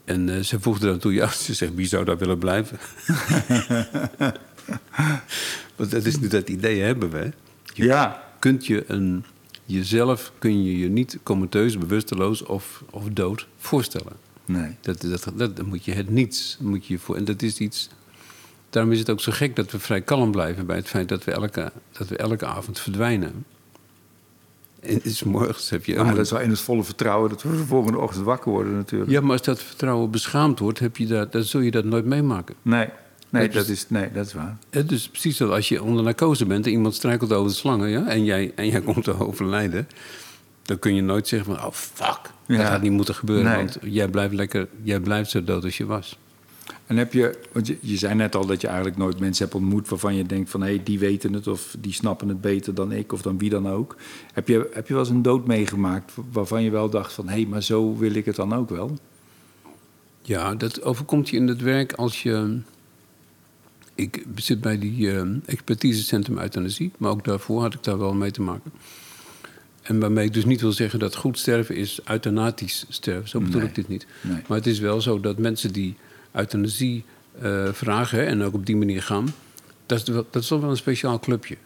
En eh, ze voegde dan toe, ja, [laughs] ze zegt, wie zou daar willen blijven? [laughs] Want dat is nu dat idee hebben we. Je Ja. kunt je een, jezelf kun je je niet comateus, bewusteloos of, of dood voorstellen. Nee. Dat, dat, dat, dan moet je het niets. Moet je voor, en dat is iets. Daarom is het ook zo gek dat we vrij kalm blijven bij het feit dat we elke, dat we elke avond verdwijnen. En het is morgens heb je. Maar dat is wel in het volle vertrouwen dat we de volgende ochtend wakker worden natuurlijk. Ja, maar als dat vertrouwen beschaamd wordt, heb je dat, dan zul je dat nooit meemaken. Nee. Nee, Dat dat is- is, nee, dat is waar. Hè, dus precies zoals als je onder narcose bent en iemand struikelt over de slangen ja, en, jij, en jij komt te overlijden, dan kun je nooit zeggen van, oh fuck, dat Ja. had niet moeten gebeuren, Nee. want jij blijft lekker, jij blijft zo dood als je was. En heb je, want je, je zei net al dat je eigenlijk nooit mensen hebt ontmoet waarvan je denkt van hé, hey, die weten het of die snappen het beter dan ik of dan wie dan ook. Heb je, heb je wel eens een dood meegemaakt waarvan je wel dacht van hé, hey, maar zo wil ik het dan ook wel? Ja, dat overkomt je in het werk als je. Ik zit bij die eh, expertisecentrum euthanasie, maar ook daarvoor had ik daar wel mee te maken. En waarmee ik dus niet wil zeggen dat goed sterven is euthanatisch sterven. Zo bedoel Nee. ik dit niet. Nee. Maar het is wel zo dat mensen die euthanasie eh, vragen en ook op die manier gaan, dat is, dat is toch wel een speciaal clubje.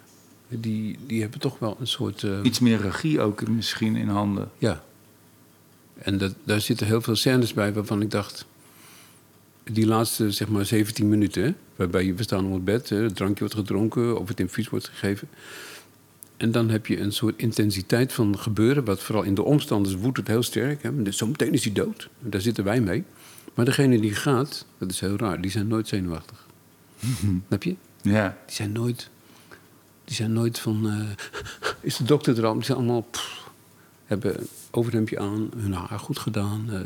die, die hebben toch wel een soort... eh, Iets meer regie ook misschien in handen. Ja. En dat, daar zitten heel veel scènes bij waarvan ik dacht... Die laatste, zeg maar, 17 minuten... hè, waarbij je, we staan op het bed, hè, het drankje wordt gedronken... of het infuus wordt gegeven. En dan heb je een soort intensiteit van gebeuren... wat vooral in de omstanders woedt het heel sterk. Hè. Dus Zometeen is hij dood. Daar zitten wij mee. Maar degene die gaat, dat is heel raar... die zijn nooit zenuwachtig. [laughs] Snap je? Ja. Die zijn nooit. Die zijn nooit van. eh, [laughs] is de dokter er al? Die zijn allemaal. pff, hebben een overhemdje aan, hun haar goed gedaan. eh,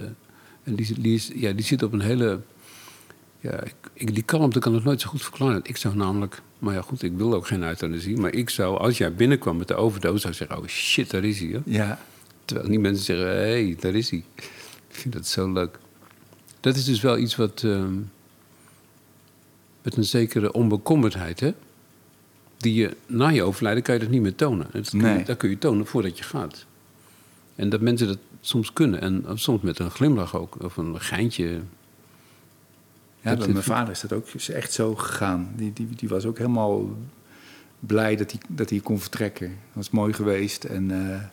en die, die, is, ja, die zit op een hele. Ja, ik, ik- die kalmte kan het nooit zo goed verklaren. Ik zou namelijk. Maar ja, goed, ik wil ook geen euthanasie. Maar ik zou, als jij binnenkwam met de overdose, zou ik zeggen: Oh shit, daar is hij. Ja. Terwijl die mensen zeggen: Hé, hey, daar is hij. Ik vind dat zo leuk. Dat is dus wel iets wat. ehm, met een zekere onbekommerdheid, hè? Die je na je overlijden kan je dat niet meer tonen. Dat kun je, Nee. dat kun je tonen voordat je gaat. En dat mensen dat soms kunnen. En soms met een glimlach ook. Of een geintje. Ja, bij mijn vader is dat ook is echt zo gegaan. Die, die, die was ook helemaal blij dat hij, dat hij kon vertrekken. Dat was mooi geweest en eh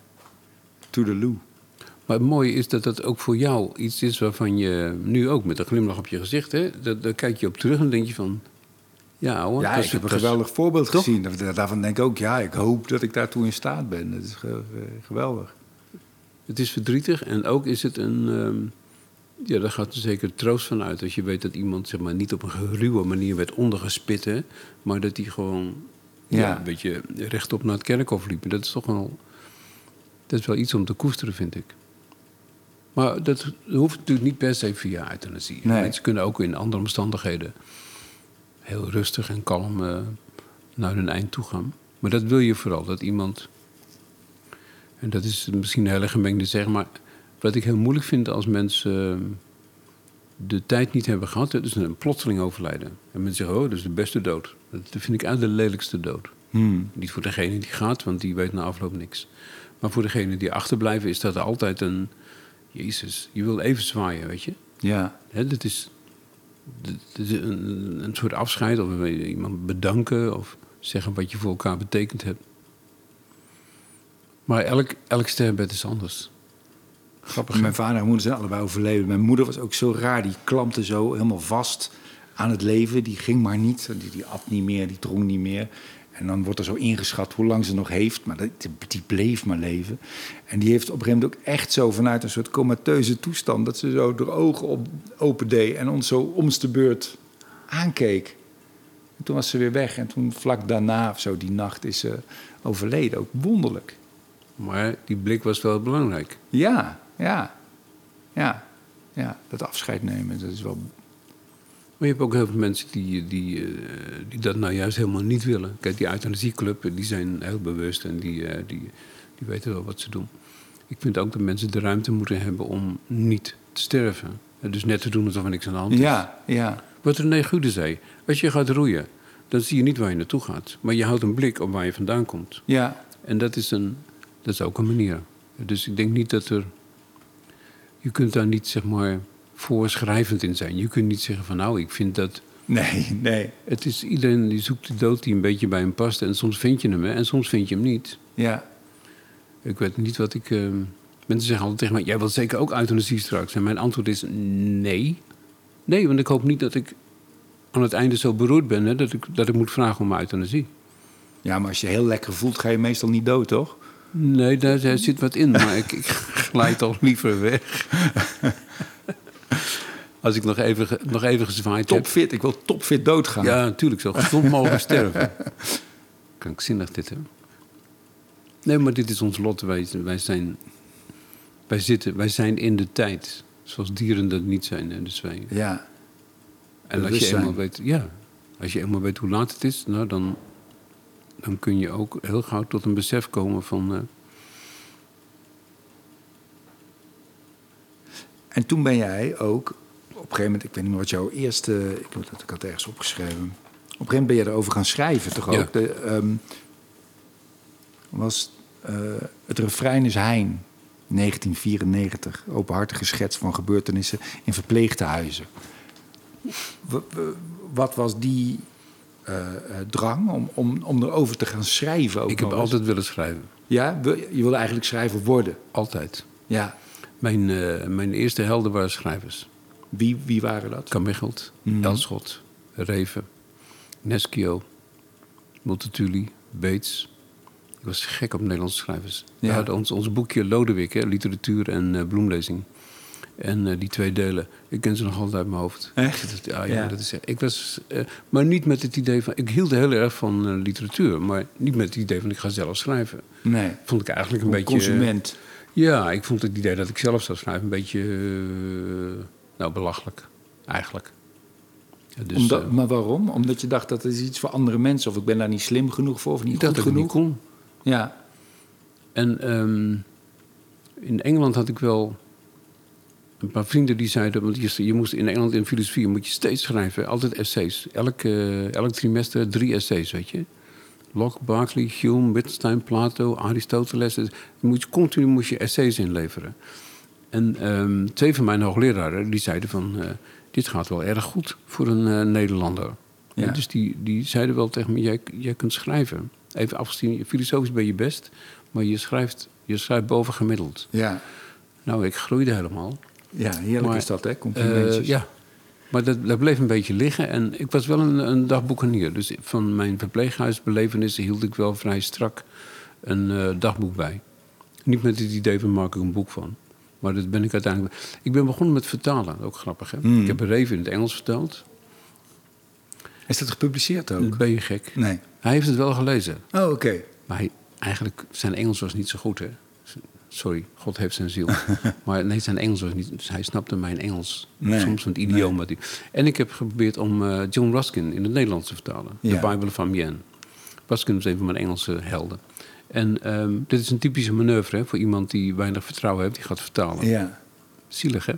toedeloe. Maar het mooie is dat dat ook voor jou iets is waarvan je nu ook met een glimlach op je gezicht, hè, dat, daar kijk je op terug en denk je van, ja, ouwe, Ja, dat ik heb een geweldig voorbeeld Toch? gezien. Daar- Daarvan denk ik ook, ja, ik hoop dat ik daartoe in staat ben. Dat is ge- geweldig. Het is verdrietig en ook is het een, ehm, ja, daar gaat er zeker troost van uit als je weet dat iemand zeg maar niet op een ruwe manier werd ondergespit, hè, maar dat die gewoon ja. Ja. een beetje rechtop naar het kerkhof liep. Dat is toch wel, dat is wel iets om te koesteren, vind ik. Maar dat hoeft natuurlijk niet per se via euthanasie. Nee. Mensen kunnen ook in andere omstandigheden heel rustig en kalm eh, naar hun eind toe gaan. Maar dat wil je vooral, dat iemand... En dat is misschien een hele gemengde zeg, maar... wat ik heel moeilijk vind als mensen eh, de tijd niet hebben gehad... dat is een plotseling overlijden. En mensen zeggen, oh, dat is de beste dood. Dat vind ik eigenlijk de lelijkste dood. Hmm. Niet voor degene die gaat, want die weet na afloop niks. Maar voor degene die achterblijven is dat altijd een... Jezus, je wil even zwaaien, weet je. Ja, Hè, dat is, dat is een, een soort afscheid, of iemand bedanken, of zeggen wat je voor elkaar betekend hebt. Maar elk, elk sterrenbed is anders. Grappig. mijn vader en moeder zijn allebei overleden. Mijn moeder was ook zo raar. Die klampte zo helemaal vast aan het leven. Die ging maar niet. Die, die at niet meer, die dronk niet meer. En dan wordt er zo ingeschat hoe lang ze nog heeft. Maar die bleef maar leven. En die heeft op een gegeven moment ook echt zo vanuit een soort comateuze toestand... dat ze zo de ogen op, open deed en ons zo om de beurt aankeek. En toen was ze weer weg. En toen vlak daarna, of zo, die nacht, is ze overleden. Ook wonderlijk. Maar die blik was wel belangrijk. Ja, ja, ja, ja. Dat afscheid nemen, dat is wel... Maar je hebt ook heel veel mensen die, die, eh, die dat nou juist helemaal niet willen. Kijk, die euthanasieclub, die zijn heel bewust en die, eh, die, die weten wel wat ze doen. Ik vind ook dat mensen de ruimte moeten hebben om niet te sterven. En Dus net te doen alsof er niks aan de hand is. Ja, ja, Wat René Gude zei, als je gaat roeien, dan zie je niet waar je naartoe gaat. Maar je houdt een blik op waar je vandaan komt. ja, En dat is, een, dat is ook een manier. Dus ik denk niet dat er... Je kunt daar niet, zeg maar, voorschrijvend in zijn. Je kunt niet zeggen van, nou, ik vind dat... nee, nee, Het is iedereen die zoekt de dood die een beetje bij hem past. En soms vind je hem, hè, en soms vind je hem niet. ja. Ik weet niet wat ik... mensen zeggen altijd tegen mij, jij wilt zeker ook euthanasie straks. En mijn antwoord is nee. Nee, want ik hoop niet dat ik aan het einde zo beroerd ben... Hè, dat, ik, dat ik moet vragen om euthanasie. Ja, maar als je heel lekker voelt, ga je meestal niet dood, toch? Nee, daar, daar zit wat in, maar ik, ik [laughs] glijd al liever weg. [laughs] [laughs] Als ik nog even, nog even gezwaaid heb. Topfit, ik wil topfit doodgaan. Ja, natuurlijk, zo gezond mogelijk [laughs] sterven. Krankzinnig dit, hè? Nee, maar dit is ons lot. Wij, wij, zijn, wij, zitten, wij zijn in de tijd. Zoals dieren dat niet zijn. Hè? Dus wij, ja. en als je, eenmaal weet, ja, als je eenmaal weet hoe laat het is... Nou, dan, dan kun je ook heel gauw tot een besef komen van... eh, En toen ben jij ook, op een gegeven moment, ik weet niet meer wat jouw eerste, ik, had het ergens opgeschreven. Op een gegeven moment ben je erover gaan schrijven, toch ook? Ja. De, ehm, was, eh, het refrein is Hein, 1994. Openhartige schets van gebeurtenissen in verpleegtehuizen. W- w- Wat was die eh, eh, drang om, om, om erover te gaan schrijven? Ook Ik heb altijd willen schrijven. Ja, je wilde eigenlijk schrijver worden. Altijd. Ja. Mijn, eh, mijn eerste helden waren schrijvers. Wie, wie waren dat? Kamichelt, Mhm. Elschot, Reven, Neschio, Multatuli, Beets. Ik was gek op Nederlandse schrijvers. We Ja. hadden ons, ons boekje Lodewijk, hè, literatuur en eh, bloemlezing. En eh, die twee delen, ik ken ze nog altijd uit mijn hoofd. Echt? Dat, ja, ja, Ja. dat is, ik was, maar niet met het idee van... Ik hield heel erg van literatuur, maar niet met het idee van ik ga zelf schrijven. Nee. Vond ik eigenlijk een Een beetje... consument. Ja, ik vond het idee dat ik zelf zou schrijven een beetje eh, nou, belachelijk, eigenlijk. Dus, Omdat, eh, maar waarom? Omdat je dacht dat het is iets voor andere mensen. Of ik ben daar niet slim genoeg voor of niet goed dat ik het genoeg. niet kon. Ja. En ehm, in Engeland had ik wel een paar vrienden die zeiden... want je, je moest in Engeland in filosofie moet je steeds schrijven, altijd essays. Elk, elk trimester drie essays, weet je. Locke, Berkeley, Hume, Wittgenstein, Plato, Aristoteles. Je moet, continu moest je essays inleveren. En ehm, twee van mijn hoogleraren die zeiden van... eh, dit gaat wel erg goed voor een eh, Nederlander. Ja. En dus die, die zeiden wel tegen me, jij, jij kunt schrijven. Even afgezien, filosofisch ben je best... maar je schrijft, je schrijft bovengemiddeld. Ja. Nou, ik groeide helemaal. Ja, heerlijk Maar, is dat, hè? Complimentjes. Eh, ja, maar dat, dat bleef een beetje liggen. En ik was wel een, een dagboekenier. Dus van mijn verpleeghuisbelevenissen hield ik wel vrij strak een eh, dagboek bij. Niet met het idee van maak ik een boek van. Maar dat ben ik uiteindelijk... Ik ben begonnen met vertalen, ook grappig hè. Hmm. Ik heb Reven in het Engels vertaald. Is dat gepubliceerd ook? Ben je gek. Nee. Hij heeft het wel gelezen. Oh, oké. Maar hij, eigenlijk, zijn Engels was niet zo goed, hè? Sorry, God heeft zijn ziel. [laughs] maar nee, zijn Engels was niet... Dus hij snapte mijn Engels. Nee, Soms het idioom. En ik heb geprobeerd om eh, John Ruskin in het Nederlands te vertalen. Ja. De Bible van Mien. Ruskin is een van mijn Engelse helden. En ehm, dit is een typische manoeuvre hè, voor iemand die weinig vertrouwen heeft. Die gaat vertalen. Ja. Zielig, hè?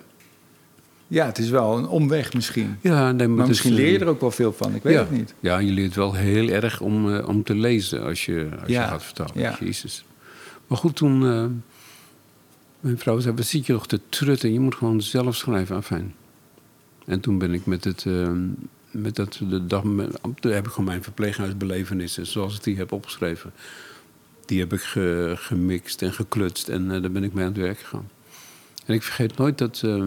ja, het is wel een omweg misschien. Ja, nee, Maar misschien is, eh, leer je er ook wel veel van. Ik weet ja. het niet. Ja, je leert wel heel erg om, eh, om te lezen als je, als Ja, je gaat vertalen. ja. Jezus. Maar goed, toen... mijn vrouw zei, wat zit je nog te trutten? Je moet gewoon zelf schrijven, afijn. En toen ben ik met het... eh, met dat, de dag, toen heb ik gewoon mijn verpleeghuisbelevenissen... zoals ik die heb opgeschreven... die heb ik ge- gemixt en geklutst... en eh, daar ben ik mee aan het werk gegaan. En ik vergeet nooit dat... eh,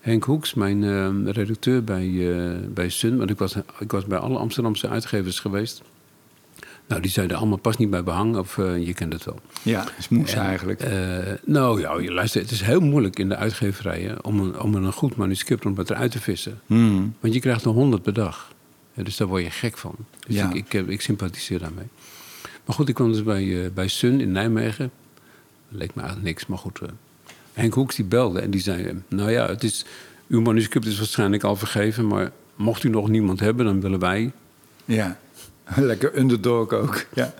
Henk Hoeks, mijn eh, redacteur bij, eh, bij Sun... want ik was, ik was bij alle Amsterdamse uitgevers geweest... Nou, die zeiden allemaal pas niet bij behang, of eh, je kent het wel. Ja, is moes En, eigenlijk. eh, nou ja, luister, het is heel moeilijk in de uitgeverijen om een, om een goed manuscript om het eruit te vissen. Hmm. Want je krijgt er honderd per dag. Dus daar word je gek van. Dus Ja. ik, ik, sympathiseer daarmee. Maar goed, ik kwam dus bij, eh, bij Sun in Nijmegen. Dat leek me eigenlijk niks, maar goed. Henk Hoeks die belde en die zei... Nou ja, het is, uw manuscript is waarschijnlijk al vergeven... maar mocht u nog niemand hebben, dan willen wij... Ja. [laughs] Lekker underdog ook. Ja.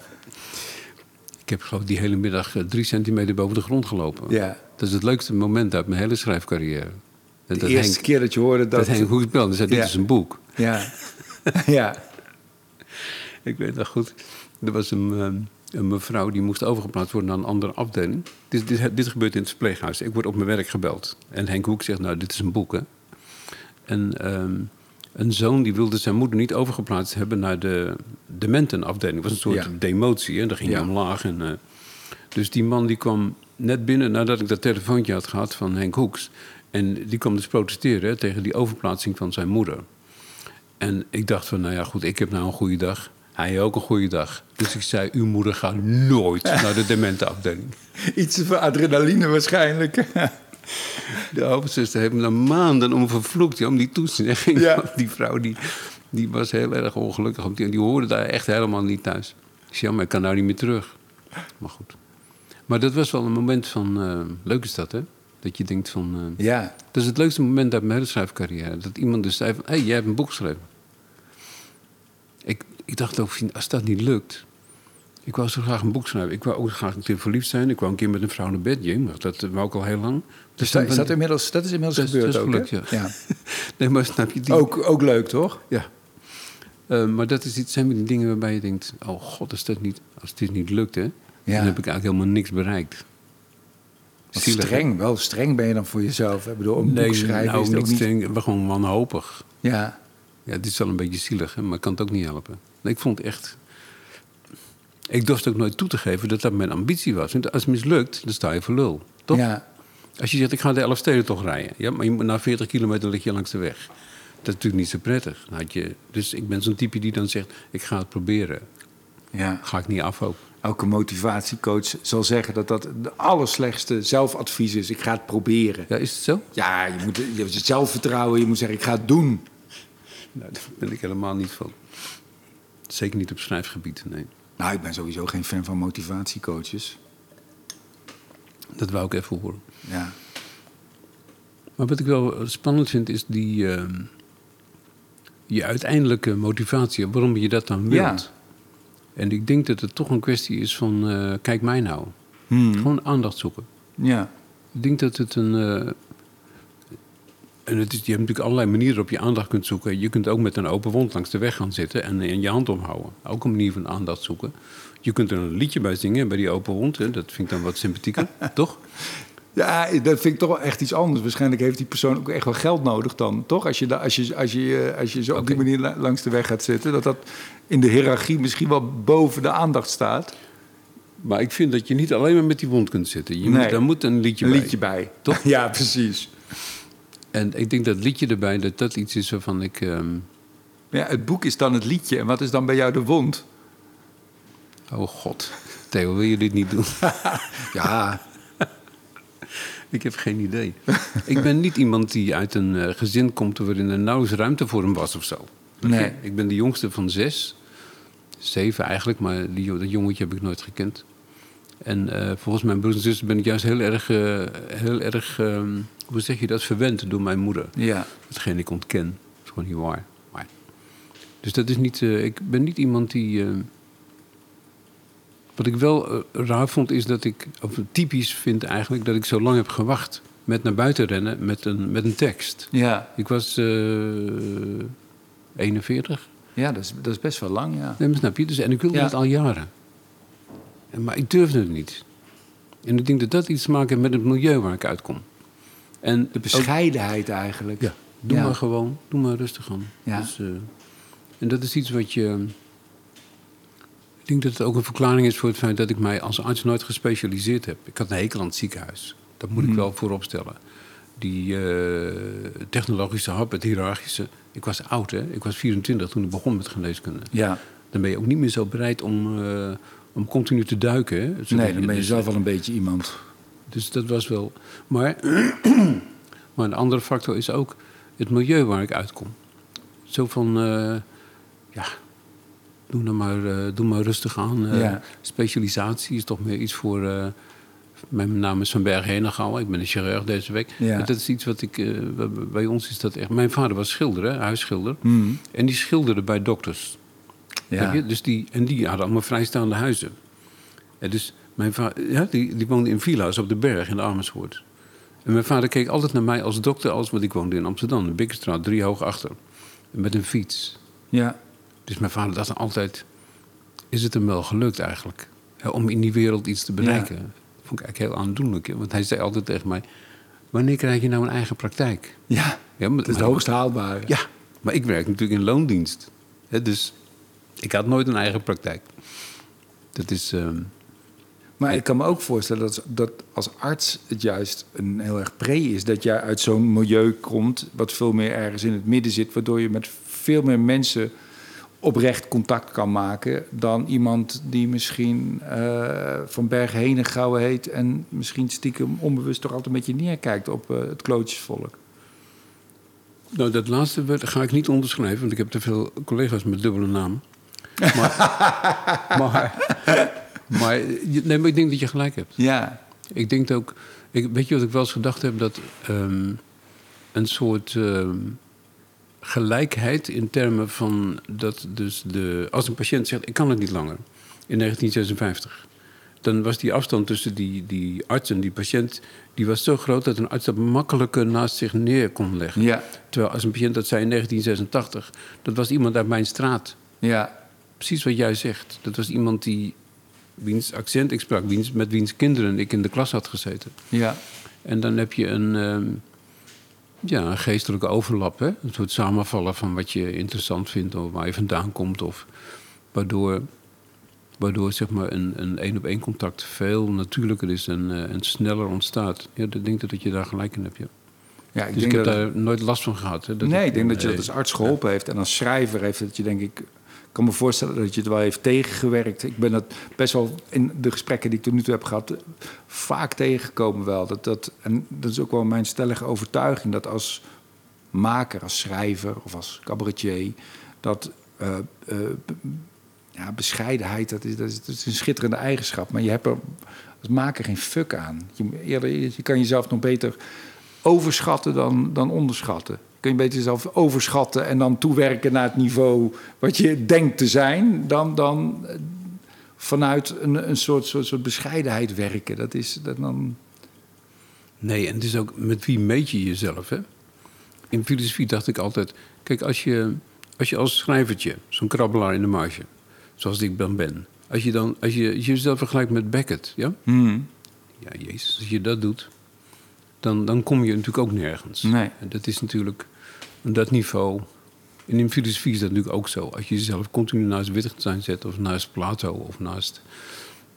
Ik heb geloof ik die hele middag eh, drie centimeter boven de grond gelopen. ja. Dat is het leukste moment uit mijn hele schrijfcarrière. De dat eerste Henk, keer dat je hoorde dat... dat Henk en zei, dit Ja. is een boek. Ja. [laughs] ja. Ik weet dat goed. Er was een, eh, een mevrouw die moest overgeplaatst worden naar een andere afdeling. Dit, dit, dit gebeurt in het verpleeghuis. Ik word op mijn werk gebeld. En Henk Hoek zegt, nou, dit is een boek, hè. En ehm, een zoon die wilde zijn moeder niet overgeplaatst hebben naar de dementenafdeling. Het was een soort Ja. demotie, hè. Daar ging Ja. hij omlaag. En, eh, dus die man die kwam net binnen nadat ik dat telefoontje had gehad van Henk Hoeks. En die kwam dus protesteren hè, tegen die overplaatsing van zijn moeder. En ik dacht van, nou ja, goed, ik heb nou een goede dag. Hij ook een goede dag. Dus ik zei, uw moeder gaat nooit [laughs] naar de dementenafdeling. Iets voor adrenaline waarschijnlijk. [laughs] De hoofdzuster heeft me na maanden om vervloekt ja, om die toezegging. Ja. Die vrouw die, die was heel erg ongelukkig. Die, die hoorde daar echt helemaal niet thuis. Ik zei, maar ik kan nou niet meer terug. Maar goed. Maar dat was wel een moment van... eh, leuk is dat, hè? Dat je denkt van... eh, Ja. dat is het leukste moment uit mijn hele schrijfcarrière. Dat iemand dus zei van... Hé, hey, jij hebt een boek geschreven. Ik, ik dacht ook, als dat niet lukt... Ik wou zo graag een boek schrijven. Ik wou ook graag een keer verliefd zijn. Ik wou een keer met een vrouw naar bed. Maar dat wou ik al heel lang. Dus dan dat, is dat, inmiddels, dat is inmiddels Dat gebeurd dat is ook, gelukt, ja. ja. [laughs] Nee, maar snap je... Die, Ook, ook leuk, toch? Ja. Eh, maar dat is, iets- zijn die dingen waarbij je denkt... Oh god, als, dat niet, als dit niet lukt, hè... Ja. Dan heb ik eigenlijk helemaal niks bereikt. Zielig, hè? streng, wel streng ben je dan voor jezelf. Ik bedoel, een boek schrijven nou, is het ook niet streng, maar gewoon wanhopig. Ja, Ja, het is wel een beetje zielig, hè, maar ik kan het ook niet helpen. Nee, ik vond het echt... Ik durfde ook nooit toe te geven dat dat mijn ambitie was. Want als het mislukt, dan sta je voor lul. Toch? Ja. Als je zegt, ik ga de Elfsteden toch rijden. Ja, maar moet na 40 kilometer lig je langs de weg. Dat is natuurlijk niet zo prettig. Had je, dus ik ben zo'n type die dan zegt, ik ga het proberen. ja. Ga ik niet af ook. Elke motivatiecoach zal zeggen dat dat de allerslechtste zelfadvies is. Ik ga het proberen. Ja, is het zo? Ja, je moet je hebt zelfvertrouwen. Je moet zeggen, ik ga het doen. Nou, daar ben ik helemaal niet van. Zeker niet op schrijfgebied, nee. Nou, ik ben sowieso geen fan van motivatiecoaches. Dat wou ik even horen. Ja. Maar wat ik wel spannend vind, is die... ehm, je uiteindelijke motivatie, waarom je dat dan Ja. wilt. En ik denk dat het toch een kwestie is van, eh, kijk mij nou. Hmm. Gewoon aandacht zoeken. Ja. Ik denk dat het een. eh, en het is, je hebt natuurlijk allerlei manieren waarop je aandacht kunt zoeken. Je kunt ook met een open wond langs de weg gaan zitten en, en je hand omhouden. Ook een manier van aandacht zoeken. Je kunt er een liedje bij zingen bij die open wond. Hè. Dat vind ik dan wat sympathieker, [laughs] toch? Ja, dat vind ik toch wel echt iets anders. Waarschijnlijk heeft die persoon ook echt wel geld nodig dan, toch? Als je, als je, als je, eh, als je zo op die manier la- langs de weg gaat zitten... dat dat in de hiërarchie misschien wel boven de aandacht staat. Maar ik vind dat je niet alleen maar met die wond kunt zitten. Je Nee. moet, daar moet een liedje Een bij. liedje bij. Toch? [laughs] Ja, precies. En ik denk dat liedje erbij, dat dat iets is waarvan ik. ehm, Ja, het boek is dan het liedje. En wat is dan bij jou de wond? oh god, Theo, wil je dit niet doen? [laughs] Ja, Ik heb geen idee. ik ben niet iemand die uit een eh, gezin komt waarin er nauwelijks ruimte voor hem was of zo. Nee. Ik ben de jongste van zes. Zeven eigenlijk, maar die, dat jongetje heb ik nooit gekend. En eh, volgens mijn broers en zussen ben ik juist heel erg, eh, heel erg ehm, hoe zeg je dat, verwend door mijn moeder. ja. Hetgeen ik ontken. Dat is gewoon niet waar. Maar, dus dat is niet, eh, ik ben niet iemand die... eh, wat ik wel eh, raar vond is dat ik, of typisch vind eigenlijk, dat ik zo lang heb gewacht met naar buiten rennen met een, met een tekst. Ja, Ik was eh 41, ja dat, is, dat is best wel lang, ja. nee, maar snap je? Dus, en ik wilde Ja. dat al jaren. En, maar ik durfde het niet. En ik denk dat dat iets te maken heeft met het milieu waar ik uitkom. En De bescheidenheid eigenlijk. Ja, doe Ja. maar gewoon. Doe maar rustig aan. Ja. Dus, eh, en dat is iets wat je... Ik denk dat het ook een verklaring is voor het feit dat ik mij als arts nooit gespecialiseerd heb. Ik had een hekel aan het ziekenhuis. Dat moet ik wel voorop stellen. Die eh, technologische hap, het hiërarchische. Ik was oud, hè? Ik was 24 toen ik begon met geneeskunde. Ja. Dan ben je ook niet meer zo bereid om, eh, om continu te duiken. Hè? Nee, dan ben je dus- zelf wel een beetje iemand. Dus dat was wel. Maar, [clears throat] maar een andere factor is ook het milieu waar ik uitkom. Zo van, eh, ja, doe, nou maar, eh, doe maar rustig aan. Eh, Ja. Specialisatie is toch meer iets voor. mijn naam is Van Berg Henegouwen. Ik ben een chirurg deze week. Ja. Dat is iets wat ik. bij- ons is dat echt. Mijn vader was schilder, hè, huisschilder. Hmm. En die schilderde bij dokters. Ja. Dus die, en die hadden allemaal vrijstaande huizen. En dus mijn vader, ja, die, die woonde in villa's op de berg in Amersfoort. En mijn vader keek altijd naar mij als dokter, als, want ik woonde in Amsterdam, de Bikkerstraat, drie hoog achter. Met een fiets. Ja. Dus mijn vader dacht altijd, is het hem wel gelukt eigenlijk? Hè, om in die wereld iets te bereiken. Dat vond ik eigenlijk heel aandoenlijk. Want hij zei altijd tegen mij, wanneer krijg je nou een eigen praktijk? ja. Ja, maar, Het is het maar- hoogst haalbare. ja, maar ik werk natuurlijk in loondienst. Hè, dus ik had nooit een eigen praktijk. Dat is. ehm, Maar ik kan me ook voorstellen dat, dat als arts het juist een heel erg pre is. Dat jij uit zo'n milieu komt, wat veel meer ergens in het midden zit, waardoor je met veel meer mensen oprecht contact kan maken dan iemand die misschien eh, van Berg Henegouwen heet en misschien stiekem onbewust toch altijd een beetje neerkijkt op eh, het klootjesvolk. nou, dat laatste ga ik niet onderschrijven, want ik heb te veel collega's met dubbele naam. Maar, [laughs] maar, maar, nee, maar ik denk dat je gelijk hebt. Ja, Ik denk ook. Ik, weet je wat ik wel eens gedacht heb? Dat ehm, een soort ehm, gelijkheid in termen van dat dus de. Als een patiënt zegt: Ik kan het niet langer. In 1956. Dan was die afstand tussen die, die arts en die patiënt. Die was zo groot dat een arts dat makkelijker naast zich neer kon leggen. ja, Terwijl als een patiënt dat zei in 1986. Dat was iemand uit mijn straat. ja, Precies wat jij zegt. Dat was iemand die. Wiens accent ik sprak, wiens, met wiens kinderen ik in de klas had gezeten. ja, En dan heb je een. ehm, Ja, een geestelijke overlap. Hè? Een soort samenvallen van wat je interessant vindt of waar je vandaan komt. Of waardoor, waardoor zeg maar een een één op één contact veel natuurlijker is en, eh, en sneller ontstaat. Ja, ik denk dat je daar gelijk in hebt. Ja. Ja, ik dus ik denk heb dat, daar nooit last van gehad. Hè? Dat nee, ik- ik denk dat je dat als arts geholpen heeft. En als schrijver heeft het je, denk ik... Ik kan me voorstellen dat je het wel heeft tegengewerkt. Ik ben dat best wel in de gesprekken die ik tot nu toe heb gehad... vaak tegengekomen wel. Dat, dat, en dat is ook wel mijn stellige overtuiging... dat als maker, als schrijver of als cabaretier... dat eh, eh, ja, bescheidenheid, dat is, dat, is, een schitterende eigenschap. Maar je hebt er als maker geen fuck aan. Je, je kan jezelf nog beter overschatten dan, dan onderschatten. Kun je beter jezelf overschatten en dan toewerken naar het niveau wat je denkt te zijn, dan, dan eh, vanuit een, een soort, soort, soort bescheidenheid werken. Dat is dat dan. Nee, en het is ook met wie meet je jezelf, hè? In filosofie dacht ik altijd... Kijk, als je als, je als schrijvertje, zo'n krabbelaar in de marge... zoals ik dan ben... als je, dan, als je jezelf vergelijkt met Beckett, ja? Ja, jezus, als je dat doet... dan, dan kom je natuurlijk ook nergens. Nee. En dat is natuurlijk dat niveau... En in filosofie is dat natuurlijk ook zo. Als je jezelf continu naast Wittgenstein zet... of naast Plato of naast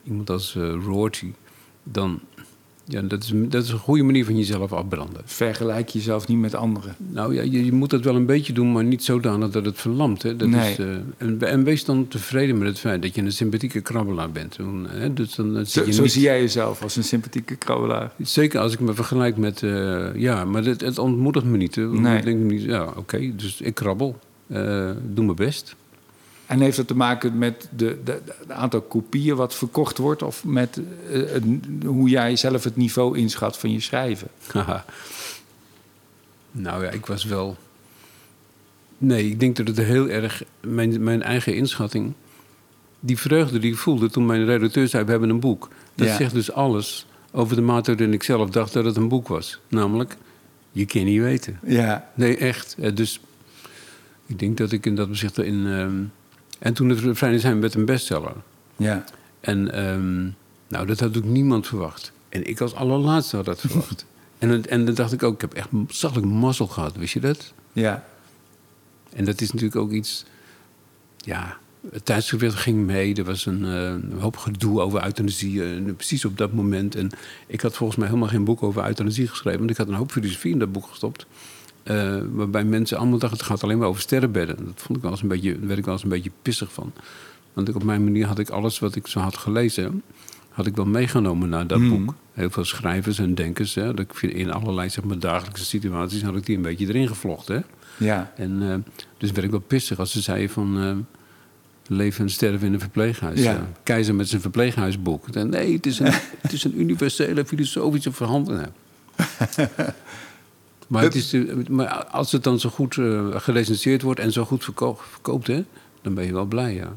iemand als eh Rorty... dan... Ja, dat is, dat is een goede manier van jezelf afbranden. Vergelijk jezelf niet met anderen. Nou ja, je, je moet dat wel een beetje doen, maar niet zodanig dat het verlamt. Hè. Dat Nee. is, eh, en, en wees dan tevreden met het feit dat je een sympathieke krabbelaar bent. Dan, Hè, dus dan, dan Zo, je zo niet- zie jij jezelf als een sympathieke krabbelaar. Zeker als ik me vergelijk met... eh, ja, maar het, het ontmoedigt me niet. Hè. Nee. Ik denk niet, ja, oké, dus ik krabbel. Eh, doe mijn best. En heeft dat te maken met de, de, de aantal kopieën wat verkocht wordt... of met eh, het- hoe jij zelf het niveau inschat van je schrijven? Haha. nou ja, ik was wel... Nee, ik denk dat het heel erg... Mijn, mijn eigen inschatting... Die vreugde die ik voelde toen mijn redacteur zei... we hebben een boek. Dat Ja. zegt dus alles over de mate waarin ik zelf dacht dat het een boek was. Namelijk, je kan niet weten. Ja, Nee, echt. Eh, Dus ik denk dat ik in dat opzicht in... ehm, en toen het Refrein zijn werd een bestseller. ja. En ehm, nou, dat had ook niemand verwacht. En ik als allerlaatste had dat verwacht. [laughs] en, en dan dacht ik ook, ik heb echt zachtelijk mazzel gehad, wist je dat? ja. En dat is natuurlijk ook iets... Ja, het tijdschrift ging mee. Er was een, eh, een hoop gedoe over euthanasie. eh, precies op dat moment. En ik had volgens mij helemaal geen boek over euthanasie geschreven. Want ik had een hoop filosofie in dat boek gestopt. Eh, waarbij mensen allemaal dachten, het gaat alleen maar over sterrenbedden. Dat vond ik wel eens een beetje, werd ik wel eens een beetje pissig van. Want ik, op mijn manier had ik alles wat ik zo had gelezen... had ik wel meegenomen naar dat boek. Heel veel schrijvers en denkers. Hè, dat ik vind in allerlei zeg maar, dagelijkse situaties... had ik die een beetje erin gevlochten. Hè. ja. En eh, dus werd ik wel pissig als ze zeiden van... eh, leven en sterven in een verpleeghuis. Ja. Keizer met zijn verpleeghuisboek. Nee, het is een, [laughs] het is een universele filosofische verhandeling. [laughs] maar, het is, maar als het dan zo goed eh gerecenseerd wordt en zo goed verko- verkoopt... Hè, dan ben je wel blij, ja.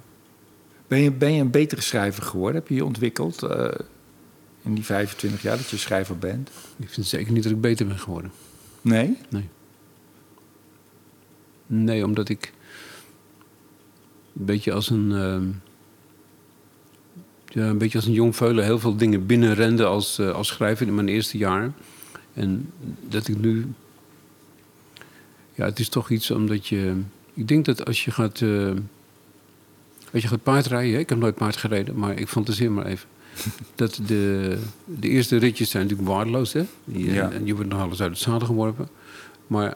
Ben, je, ben je een betere schrijver geworden? Heb je je ontwikkeld eh, in die 25 jaar dat je schrijver bent? Ik vind zeker niet dat ik beter ben geworden. Nee? Nee. Nee, omdat ik een beetje als een. ehm, ja, een beetje als een jong veulen heel veel dingen binnenrende als, eh, als schrijver in mijn eerste jaar. En dat ik nu. Ja, het is toch iets omdat je. Ik denk dat als je gaat. eh, als je gaat paardrijden, ik heb nooit paard gereden, maar ik fantaseer maar even. [laughs] Dat de, de eerste ritjes zijn natuurlijk waardeloos, hè? Die- Ja. En je wordt nog alles uit het zadel geworpen. Maar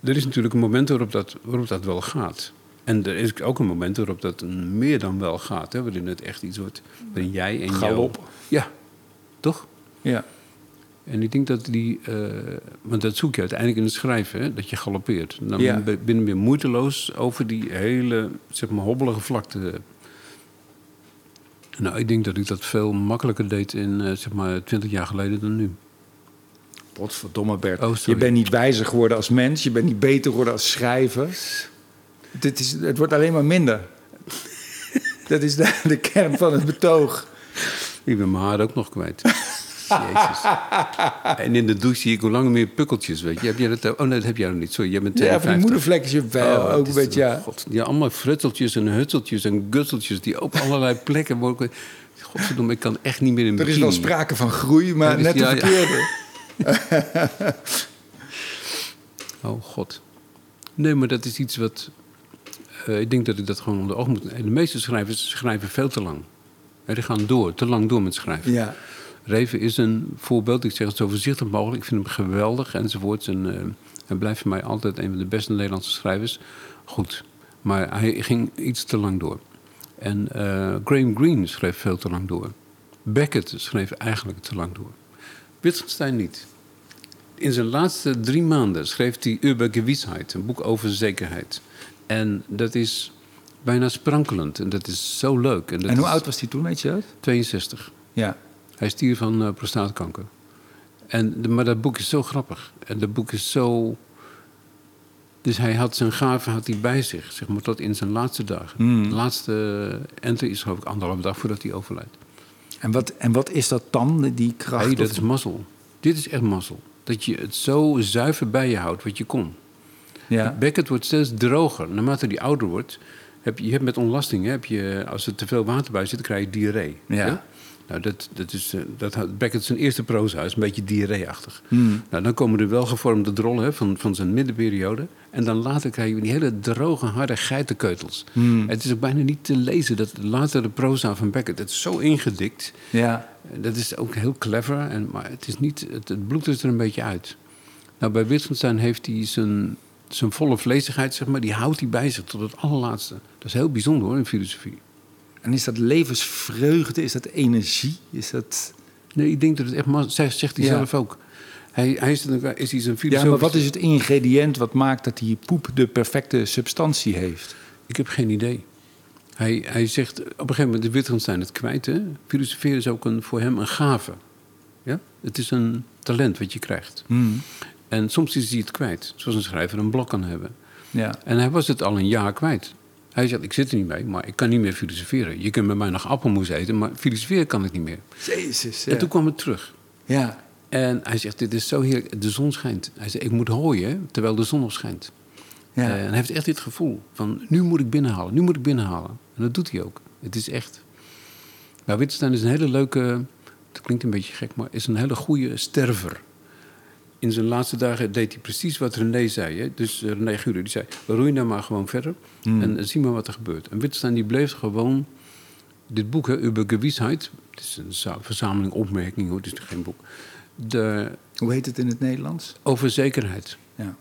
er is natuurlijk een moment waarop dat, waarop dat wel gaat. En er is ook een moment waarop dat meer dan wel gaat. Hè? Waarin het echt iets wordt. Waarin jij en Galop. jou... Ja, toch? Ja. En ik denk dat die... eh, want dat zoek je uiteindelijk in het schrijven, hè? dat je galoppeert. Dan Ja. ben je weer moeiteloos over die hele, zeg maar, hobbelige vlakte. Nou, ik denk dat ik dat veel makkelijker deed in, eh, zeg maar, twintig jaar geleden dan nu. Potverdomme Bert. Oh, je bent niet wijzer geworden als mens. Je bent niet beter geworden als schrijver. Dit is, het wordt alleen maar minder. [laughs] Dat is de, de kern van het betoog. Ik ben mijn haar ook nog kwijt. Jezus. En in de douche zie ik hoe langer meer pukkeltjes, weet je. Heb jij dat, oh nee, dat heb jij nog niet. Sorry, jij bent Ja, van die 52. moedervlekjes wel. Oh, ook is- beetje, ja. God, ja, allemaal frutseltjes en hutseltjes en gutseltjes... die op allerlei plekken worden... Godverdomme, ik kan echt niet meer in Er is wel sprake van groei, maar is- net de ja. verkeerde. [laughs] Oh god. Nee, maar dat is iets wat. eh, ik denk dat ik dat gewoon onder oog moet. De meeste schrijvers schrijven veel te lang. Ja, die gaan door, te lang door met schrijven. Ja. Reven is een voorbeeld. Ik zeg het zo voorzichtig mogelijk. Ik vind hem geweldig enzovoorts. En, eh, hij blijft voor mij altijd een van de beste Nederlandse schrijvers. Goed. Maar hij ging iets te lang door. En eh, Graham Greene schreef veel te lang door. Beckett schreef eigenlijk te lang door. Wittgenstein niet. In zijn laatste drie maanden schreef hij Über Gewissheit, een boek over zekerheid. En dat is bijna sprankelend en dat is zo leuk. En, dat En hoe is oud was hij toen, weet je dat? 62. Ja. Hij stierf van eh, prostaatkanker. En, maar dat boek is zo grappig. En dat boek is zo... Dus hij had zijn gave had hij bij zich, zeg maar, tot in zijn laatste dagen. Hmm. De laatste enter is geloof ik anderhalf dag voordat hij overlijdt. En wat, en wat is dat dan, die kracht? Hey, dat of- is mazzel. Dit is echt mazzel. Dat je het zo zuiver bij je houdt wat je kon. ja. Beckett wordt steeds droger. Naarmate hij ouder wordt, heb je, je hebt met ontlasting, hè, heb je, als er te veel water bij zit, krijg je diarree. Ja. Nou, dat, dat is, eh, dat had Beckett zijn eerste proza, is een beetje diarree-achtig. Hmm. Nou, dan komen er wel gevormde drollen hè, van, van zijn middenperiode. En dan later krijg je die hele droge, harde geitenkeutels. Hmm. Het is ook bijna niet te lezen, dat latere proza van Beckett. Het is zo ingedikt. ja. Dat is ook heel clever, en, maar het, is niet, het, het bloed is er een beetje uit. Nou, bij Wittgenstein heeft hij zijn, zijn volle vleesigheid, zeg maar, die houdt hij bij zich tot het allerlaatste. Dat is heel bijzonder hoor, in filosofie. En is dat levensvreugde? Is dat energie? Is dat... Nee, ik denk dat het echt, ma- zegt, hij Ja. zelf ook. Hij, hij is, een- is hij Ja, filosoof. maar wat is het ingrediënt wat maakt dat die poep de perfecte substantie heeft? Ik heb geen idee. Hij, hij zegt, op een gegeven moment is Wittgenstein het kwijt. Hè? Filosoferen is ook een, voor hem een gave. Ja? Het is een talent wat je krijgt. Hmm. En soms is hij het kwijt, zoals een schrijver een blok kan hebben. Ja. En hij was het al een jaar kwijt. Hij zegt, ik zit er niet mee, maar ik kan niet meer filosoferen. Je kunt met mij nog appelmoes eten, maar filosoferen kan ik niet meer. Jezus. En toen kwam het terug. Ja. En hij zegt, dit is zo heerlijk, de zon schijnt. Hij zegt, ik moet hooien, terwijl de zon nog schijnt. Ja. Eh, en hij heeft echt dit gevoel van, nu moet ik binnenhalen, nu moet ik binnenhalen. En dat doet hij ook. Het is echt... Nou, Wittgenstein is een hele leuke, het klinkt een beetje gek, maar is een hele goede sterver. In zijn laatste dagen deed hij precies wat René zei. Hè? Dus eh, René Gure, die zei, roei nou maar gewoon verder en eh, zie maar wat er gebeurt. En Wittgenstein die bleef gewoon dit boek, hè, Über Gewissheit, het is een za- verzameling opmerkingen, hoor, het is geen boek. De, Hoe heet het in het Nederlands? over zekerheid. Ja.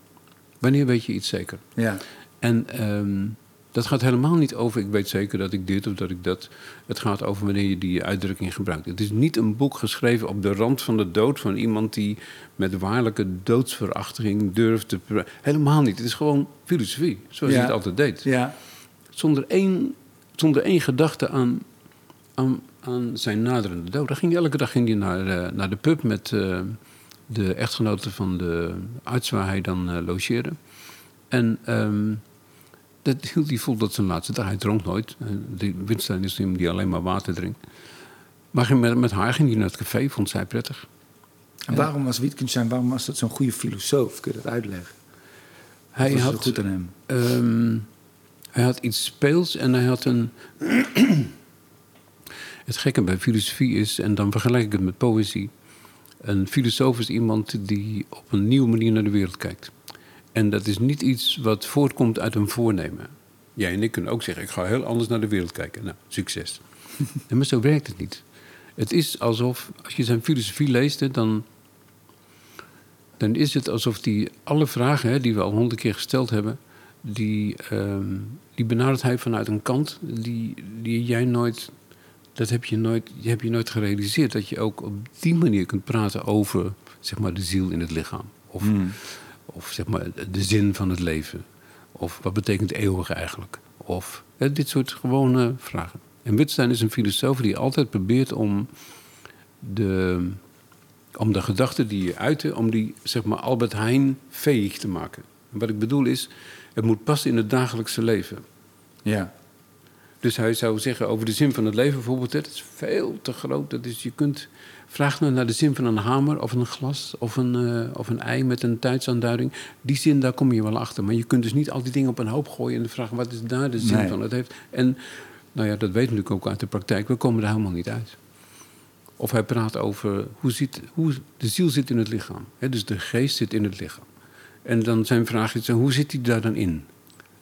Wanneer weet je iets zeker? Ja. En ehm, dat gaat helemaal niet over, ik weet zeker dat ik dit of dat ik dat. Het gaat over wanneer je die uitdrukking gebruikt. Het is niet een boek geschreven op de rand van de dood van iemand die met waarlijke doodsverachting durft te. Helemaal niet. Het is gewoon filosofie, zoals Ja. hij het altijd deed. Ja. Zonder één, zonder één gedachte aan, aan, aan zijn naderende dood. Dan ging elke dag ging hij naar, eh, naar de pub met eh, de echtgenote van de arts waar hij dan eh, logeerde. En ehm, dat hield hij vol tot zijn laatste dag. Hij dronk nooit. Eh, Die Wittgenstein is iemand die alleen maar water drinkt. Maar met, met haar ging hij naar het café, vond zij prettig. En waarom was Wittgenstein, waarom was dat zo'n goede filosoof? Kun je dat uitleggen? Hij was had, goed aan hem. Ehm, hij had iets speels en hij had een. [clears throat] het gekke bij filosofie is, en dan vergelijk ik het met poëzie. Een filosoof is iemand die op een nieuwe manier naar de wereld kijkt. En dat is niet iets wat voortkomt uit een voornemen. Jij en ik kunnen ook zeggen: ik ga heel anders naar de wereld kijken. Nou, succes. [laughs] Nee, maar zo werkt het niet. Het is alsof, als je zijn filosofie leest, dan dan is het alsof die alle vragen hè, die we al honderd keer gesteld hebben, die, ehm, die benadert hij vanuit een kant die, die jij nooit, dat heb je nooit, heb je nooit gerealiseerd. Dat je ook op die manier kunt praten over zeg maar, de ziel in het lichaam. Of, of zeg maar, de zin van het leven. Of wat betekent eeuwig eigenlijk? Of dit soort gewone vragen. En Wittgenstein is een filosoof die altijd probeert om de, om de gedachten die je uitte, om die zeg maar Albert Heijn veeg te maken. En wat ik bedoel is, het moet passen in het dagelijkse leven. Ja. Dus hij zou zeggen over de zin van het leven bijvoorbeeld, dat is veel te groot. Dat is, je kunt, vraag nou naar de zin van een hamer of een glas of een, eh, of een ei met een tijdsaanduiding. Die zin, daar kom je wel achter. Maar je kunt dus niet al die dingen op een hoop gooien en vragen, wat is daar de zin Nee. van? Het heeft, en nou ja, dat weten we natuurlijk ook uit de praktijk, we komen er helemaal niet uit. Of hij praat over hoe, zit, hoe de ziel zit in het lichaam. Dus de geest zit in het lichaam. En dan zijn vraag is, hoe zit hij daar dan in?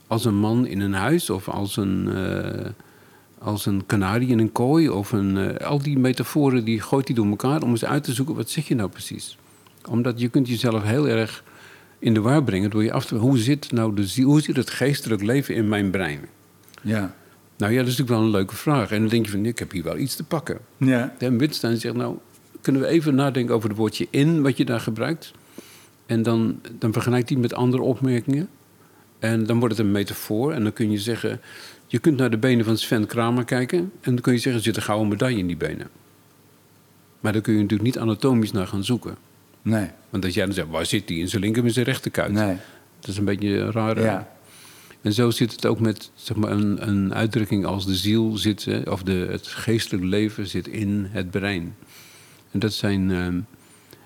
Als een man in een huis of als een, eh, als een kanarie in een kooi? Of een, eh, al die metaforen die gooit hij door elkaar om eens uit te zoeken, wat zeg je nou precies? Omdat je kunt jezelf heel erg in de war brengen door je af te hoe zit nou de ziel, hoe zit het geestelijk leven in mijn brein? Ja. Nou ja, dat is natuurlijk wel een leuke vraag. En dan denk je van, ik heb hier wel iets te pakken. Ja. En Wittgenstein zegt, nou, kunnen we even nadenken over het woordje in, wat je daar gebruikt. En dan, dan vergelijkt hij met andere opmerkingen. En dan wordt het een metafoor. En dan kun je zeggen, je kunt naar de benen van Sven Kramer kijken. En dan kun je zeggen, er zit een gouden medaille in die benen. Maar dan kun je natuurlijk niet anatomisch naar gaan zoeken. Nee. Want als jij dan zegt, waar zit die? In zijn linker en zijn rechterkuit. Nee. Dat is een beetje een rare... Ja. En zo zit het ook met zeg maar, een, een uitdrukking als de ziel zit, of de, het geestelijk leven zit in het brein. En dat zijn. ehm,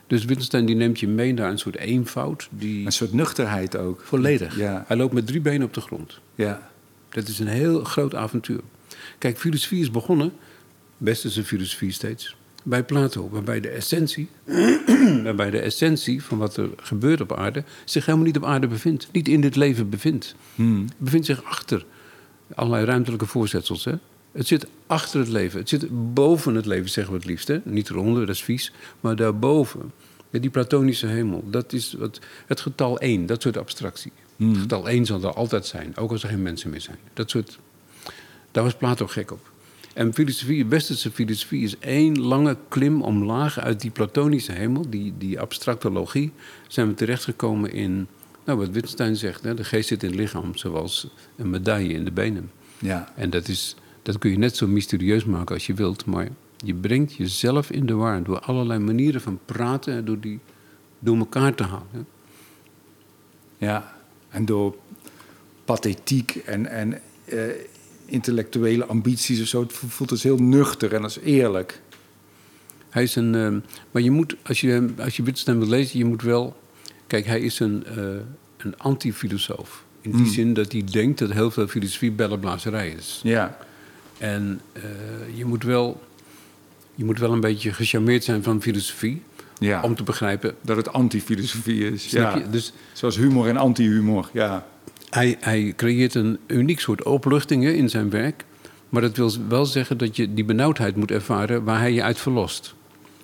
dus Wittgenstein die neemt je mee naar een soort eenvoud. Die Een soort nuchterheid ook. volledig. Ja. Hij loopt met drie benen op de grond. Ja. Dat is een heel groot avontuur. Kijk, filosofie is begonnen, westerse filosofie steeds, bij Plato, waarbij de essentie, [clears throat] waarbij de essentie van wat er gebeurt op aarde zich helemaal niet op aarde bevindt, niet in dit leven bevindt. Hmm. Het bevindt zich achter allerlei ruimtelijke voorzetsels. Hè? Het zit achter het leven. Het zit boven het leven, zeggen we het liefst. Hè? Niet eronder, dat is vies. Maar daarboven. Ja, die platonische hemel. Dat is wat, het getal 1, dat soort abstractie. Het getal 1 zal er altijd zijn, ook als er geen mensen meer zijn. Dat soort, daar was Plato gek op. En filosofie, westerse filosofie is één lange klim omlaag uit die platonische hemel, die, die abstracte logie, zijn we terechtgekomen in, nou wat Wittgenstein zegt, hè, de geest zit in het lichaam, zoals een medaille in de benen. Ja. En dat, is, dat kun je net zo mysterieus maken als je wilt, maar je brengt jezelf in de war door allerlei manieren van praten en door die door elkaar te halen. Ja. En door pathetiek en, en eh, intellectuele ambities of zo, het voelt als heel nuchter en als eerlijk. Hij is een. ehm, maar je moet, als je, als je Wittgenstein wil lezen, je moet wel. Kijk, hij is een, eh een anti-filosoof. In die zin dat hij denkt dat heel veel filosofie bellenblazerij is. Ja. En eh, je, moet wel, je moet wel een beetje gecharmeerd zijn van filosofie. Ja. Om te begrijpen. Dat het anti-filosofie is. Snap ja. je? Dus Zoals humor en anti-humor. Ja. hij, hij creëert een uniek soort opluchtingen in zijn werk. Maar dat wil wel zeggen dat je die benauwdheid moet ervaren waar hij je uit verlost.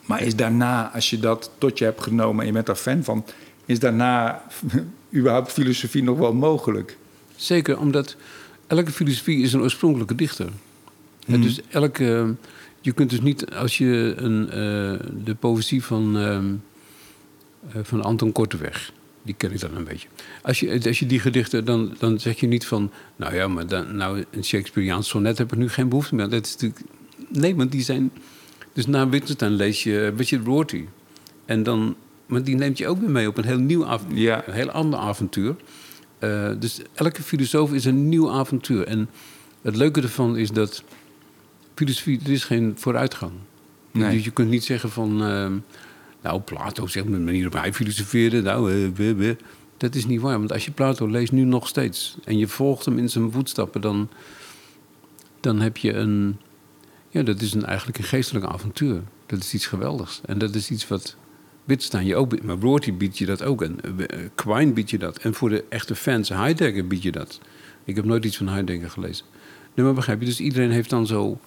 Maar is daarna, als je dat tot je hebt genomen en je bent daar fan van, is daarna [laughs] überhaupt filosofie nog wel mogelijk? Zeker, omdat elke filosofie is een oorspronkelijke dichter. En dus elke, je kunt dus niet, als je een, eh, de poëzie van, ehm, eh, van Anton Korteweg, die ken ik dan een beetje. Als je, als je die gedichten, dan, dan zeg je niet van, nou ja, maar dan, nou, een Shakespeareaans sonnet heb ik nu geen behoefte meer. Dat is natuurlijk, nee, want die zijn, dus na Wittgenstein lees je Richard Rorty. En dan, maar die neemt je ook weer mee op een heel nieuw avontuur, Ja. een heel ander avontuur. Eh, dus elke filosoof is een nieuw avontuur. En het leuke ervan is dat filosofie, er is geen vooruitgang. Nee. Dus je kunt niet zeggen van, ehm, nou Plato zegt met de manier waarop hij filosofeerde, nou, eh, dat is niet waar. Want als je Plato leest nu nog steeds en je volgt hem in zijn voetstappen, dan, dan heb je een, ja, dat is een, eigenlijk een geestelijk avontuur. Dat is iets geweldigs. En dat is iets wat Wittgenstein je ook. Maar Rorty biedt je dat ook. En eh, Quine biedt je dat. En voor de echte fans, Heidegger biedt je dat. Ik heb nooit iets van Heidegger gelezen. Nee, maar begrijp je? Dus iedereen heeft dan zo...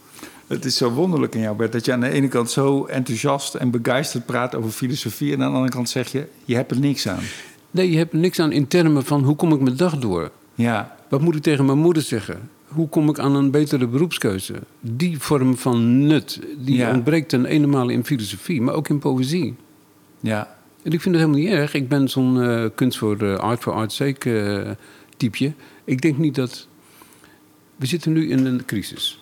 Het is zo wonderlijk in jou, Bert, dat je aan de ene kant zo enthousiast en begeisterd praat over filosofie... en aan de andere kant zeg je, je hebt er niks aan. Nee, je hebt er niks aan in termen van hoe kom ik mijn dag door? Ja, Wat moet ik tegen mijn moeder zeggen? Hoe kom ik aan een betere beroepskeuze? Die vorm van nut, die Ja. ontbreekt ten ene male in filosofie, maar ook in poëzie. ja, En ik vind het helemaal niet erg. Ik ben zo'n eh, kunst voor eh, art for art's sake typeje. Ik denk niet dat... We zitten nu in een crisis.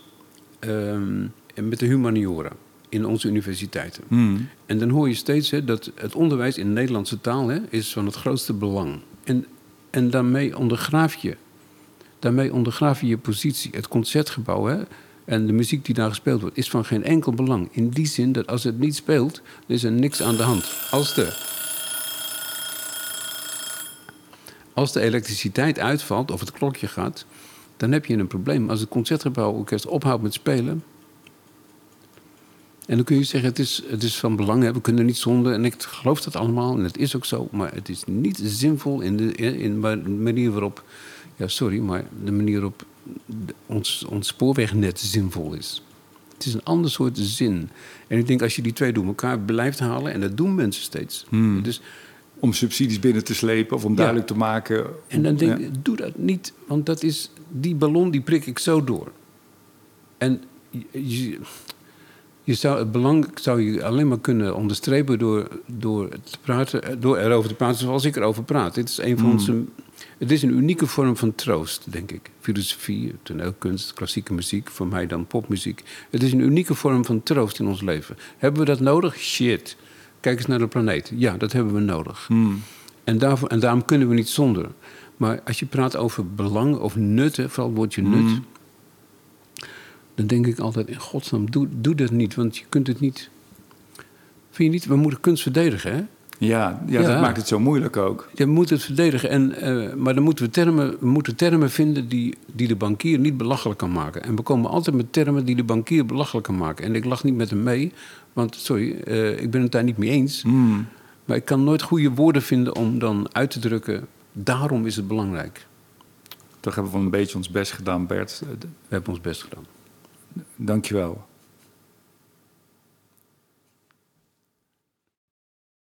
Ehm, met de humaniora in onze universiteiten. Hmm. En dan hoor je steeds hè, dat het onderwijs in de Nederlandse taal hè, is van het grootste belang. En, en daarmee ondergraaf je. Daarmee ondergraaf je je positie. Het concertgebouw hè, en de muziek die daar gespeeld wordt, is van geen enkel belang. In die zin dat als het niet speelt, dan is er niks aan de hand. Als de, als de elektriciteit uitvalt of het klokje gaat, dan heb je een probleem. Als het concertgebouworkest ophoudt met spelen, En dan kun je zeggen, het is, het is van belang, hè, we kunnen niet zonder. En ik geloof dat allemaal, en het is ook zo. Maar het is niet zinvol in de, in de manier waarop... Ja, sorry, maar de manier waarop ons, ons spoorwegnet zinvol is. Het is een ander soort zin. En ik denk, als je die twee door elkaar blijft halen... en dat doen mensen steeds. Hmm. Dus Om subsidies binnen te slepen of om duidelijk te maken. En dan denk Ja. ik, doe dat niet, want dat is, die ballon die prik ik zo door. En je, je, zou het belang zou je alleen maar kunnen onderstrepen door, door, te praten, door erover te praten zoals ik erover praat. Dit is een van onze. Het is een unieke vorm van troost, denk ik. Filosofie, toneelkunst, klassieke muziek, voor mij dan popmuziek. Het is een unieke vorm van troost in ons leven. Hebben we dat nodig? Shit. Kijk eens naar de planeet. Ja, dat hebben we nodig. En, daarvoor, en daarom kunnen we niet zonder. Maar als je praat over belang of nutten, vooral het woordje nut... dan denk ik altijd, in godsnaam, doe, doe dat niet. Want je kunt het niet... Vind je niet? We moeten kunst verdedigen, hè? Ja, ja, Ja. dat maakt het zo moeilijk ook. Je moet het verdedigen. En, eh, maar dan moeten we, termen, we moeten termen vinden die, die de bankier niet belachelijk kan maken. En we komen altijd met termen die de bankier belachelijk kan maken. En ik lach niet met hem mee, want sorry, eh, ik ben het daar niet mee eens. Maar ik kan nooit goede woorden vinden om dan uit te drukken. Daarom is het belangrijk. Toch hebben we een beetje ons best gedaan, Bert. We hebben ons best gedaan. Dank je wel.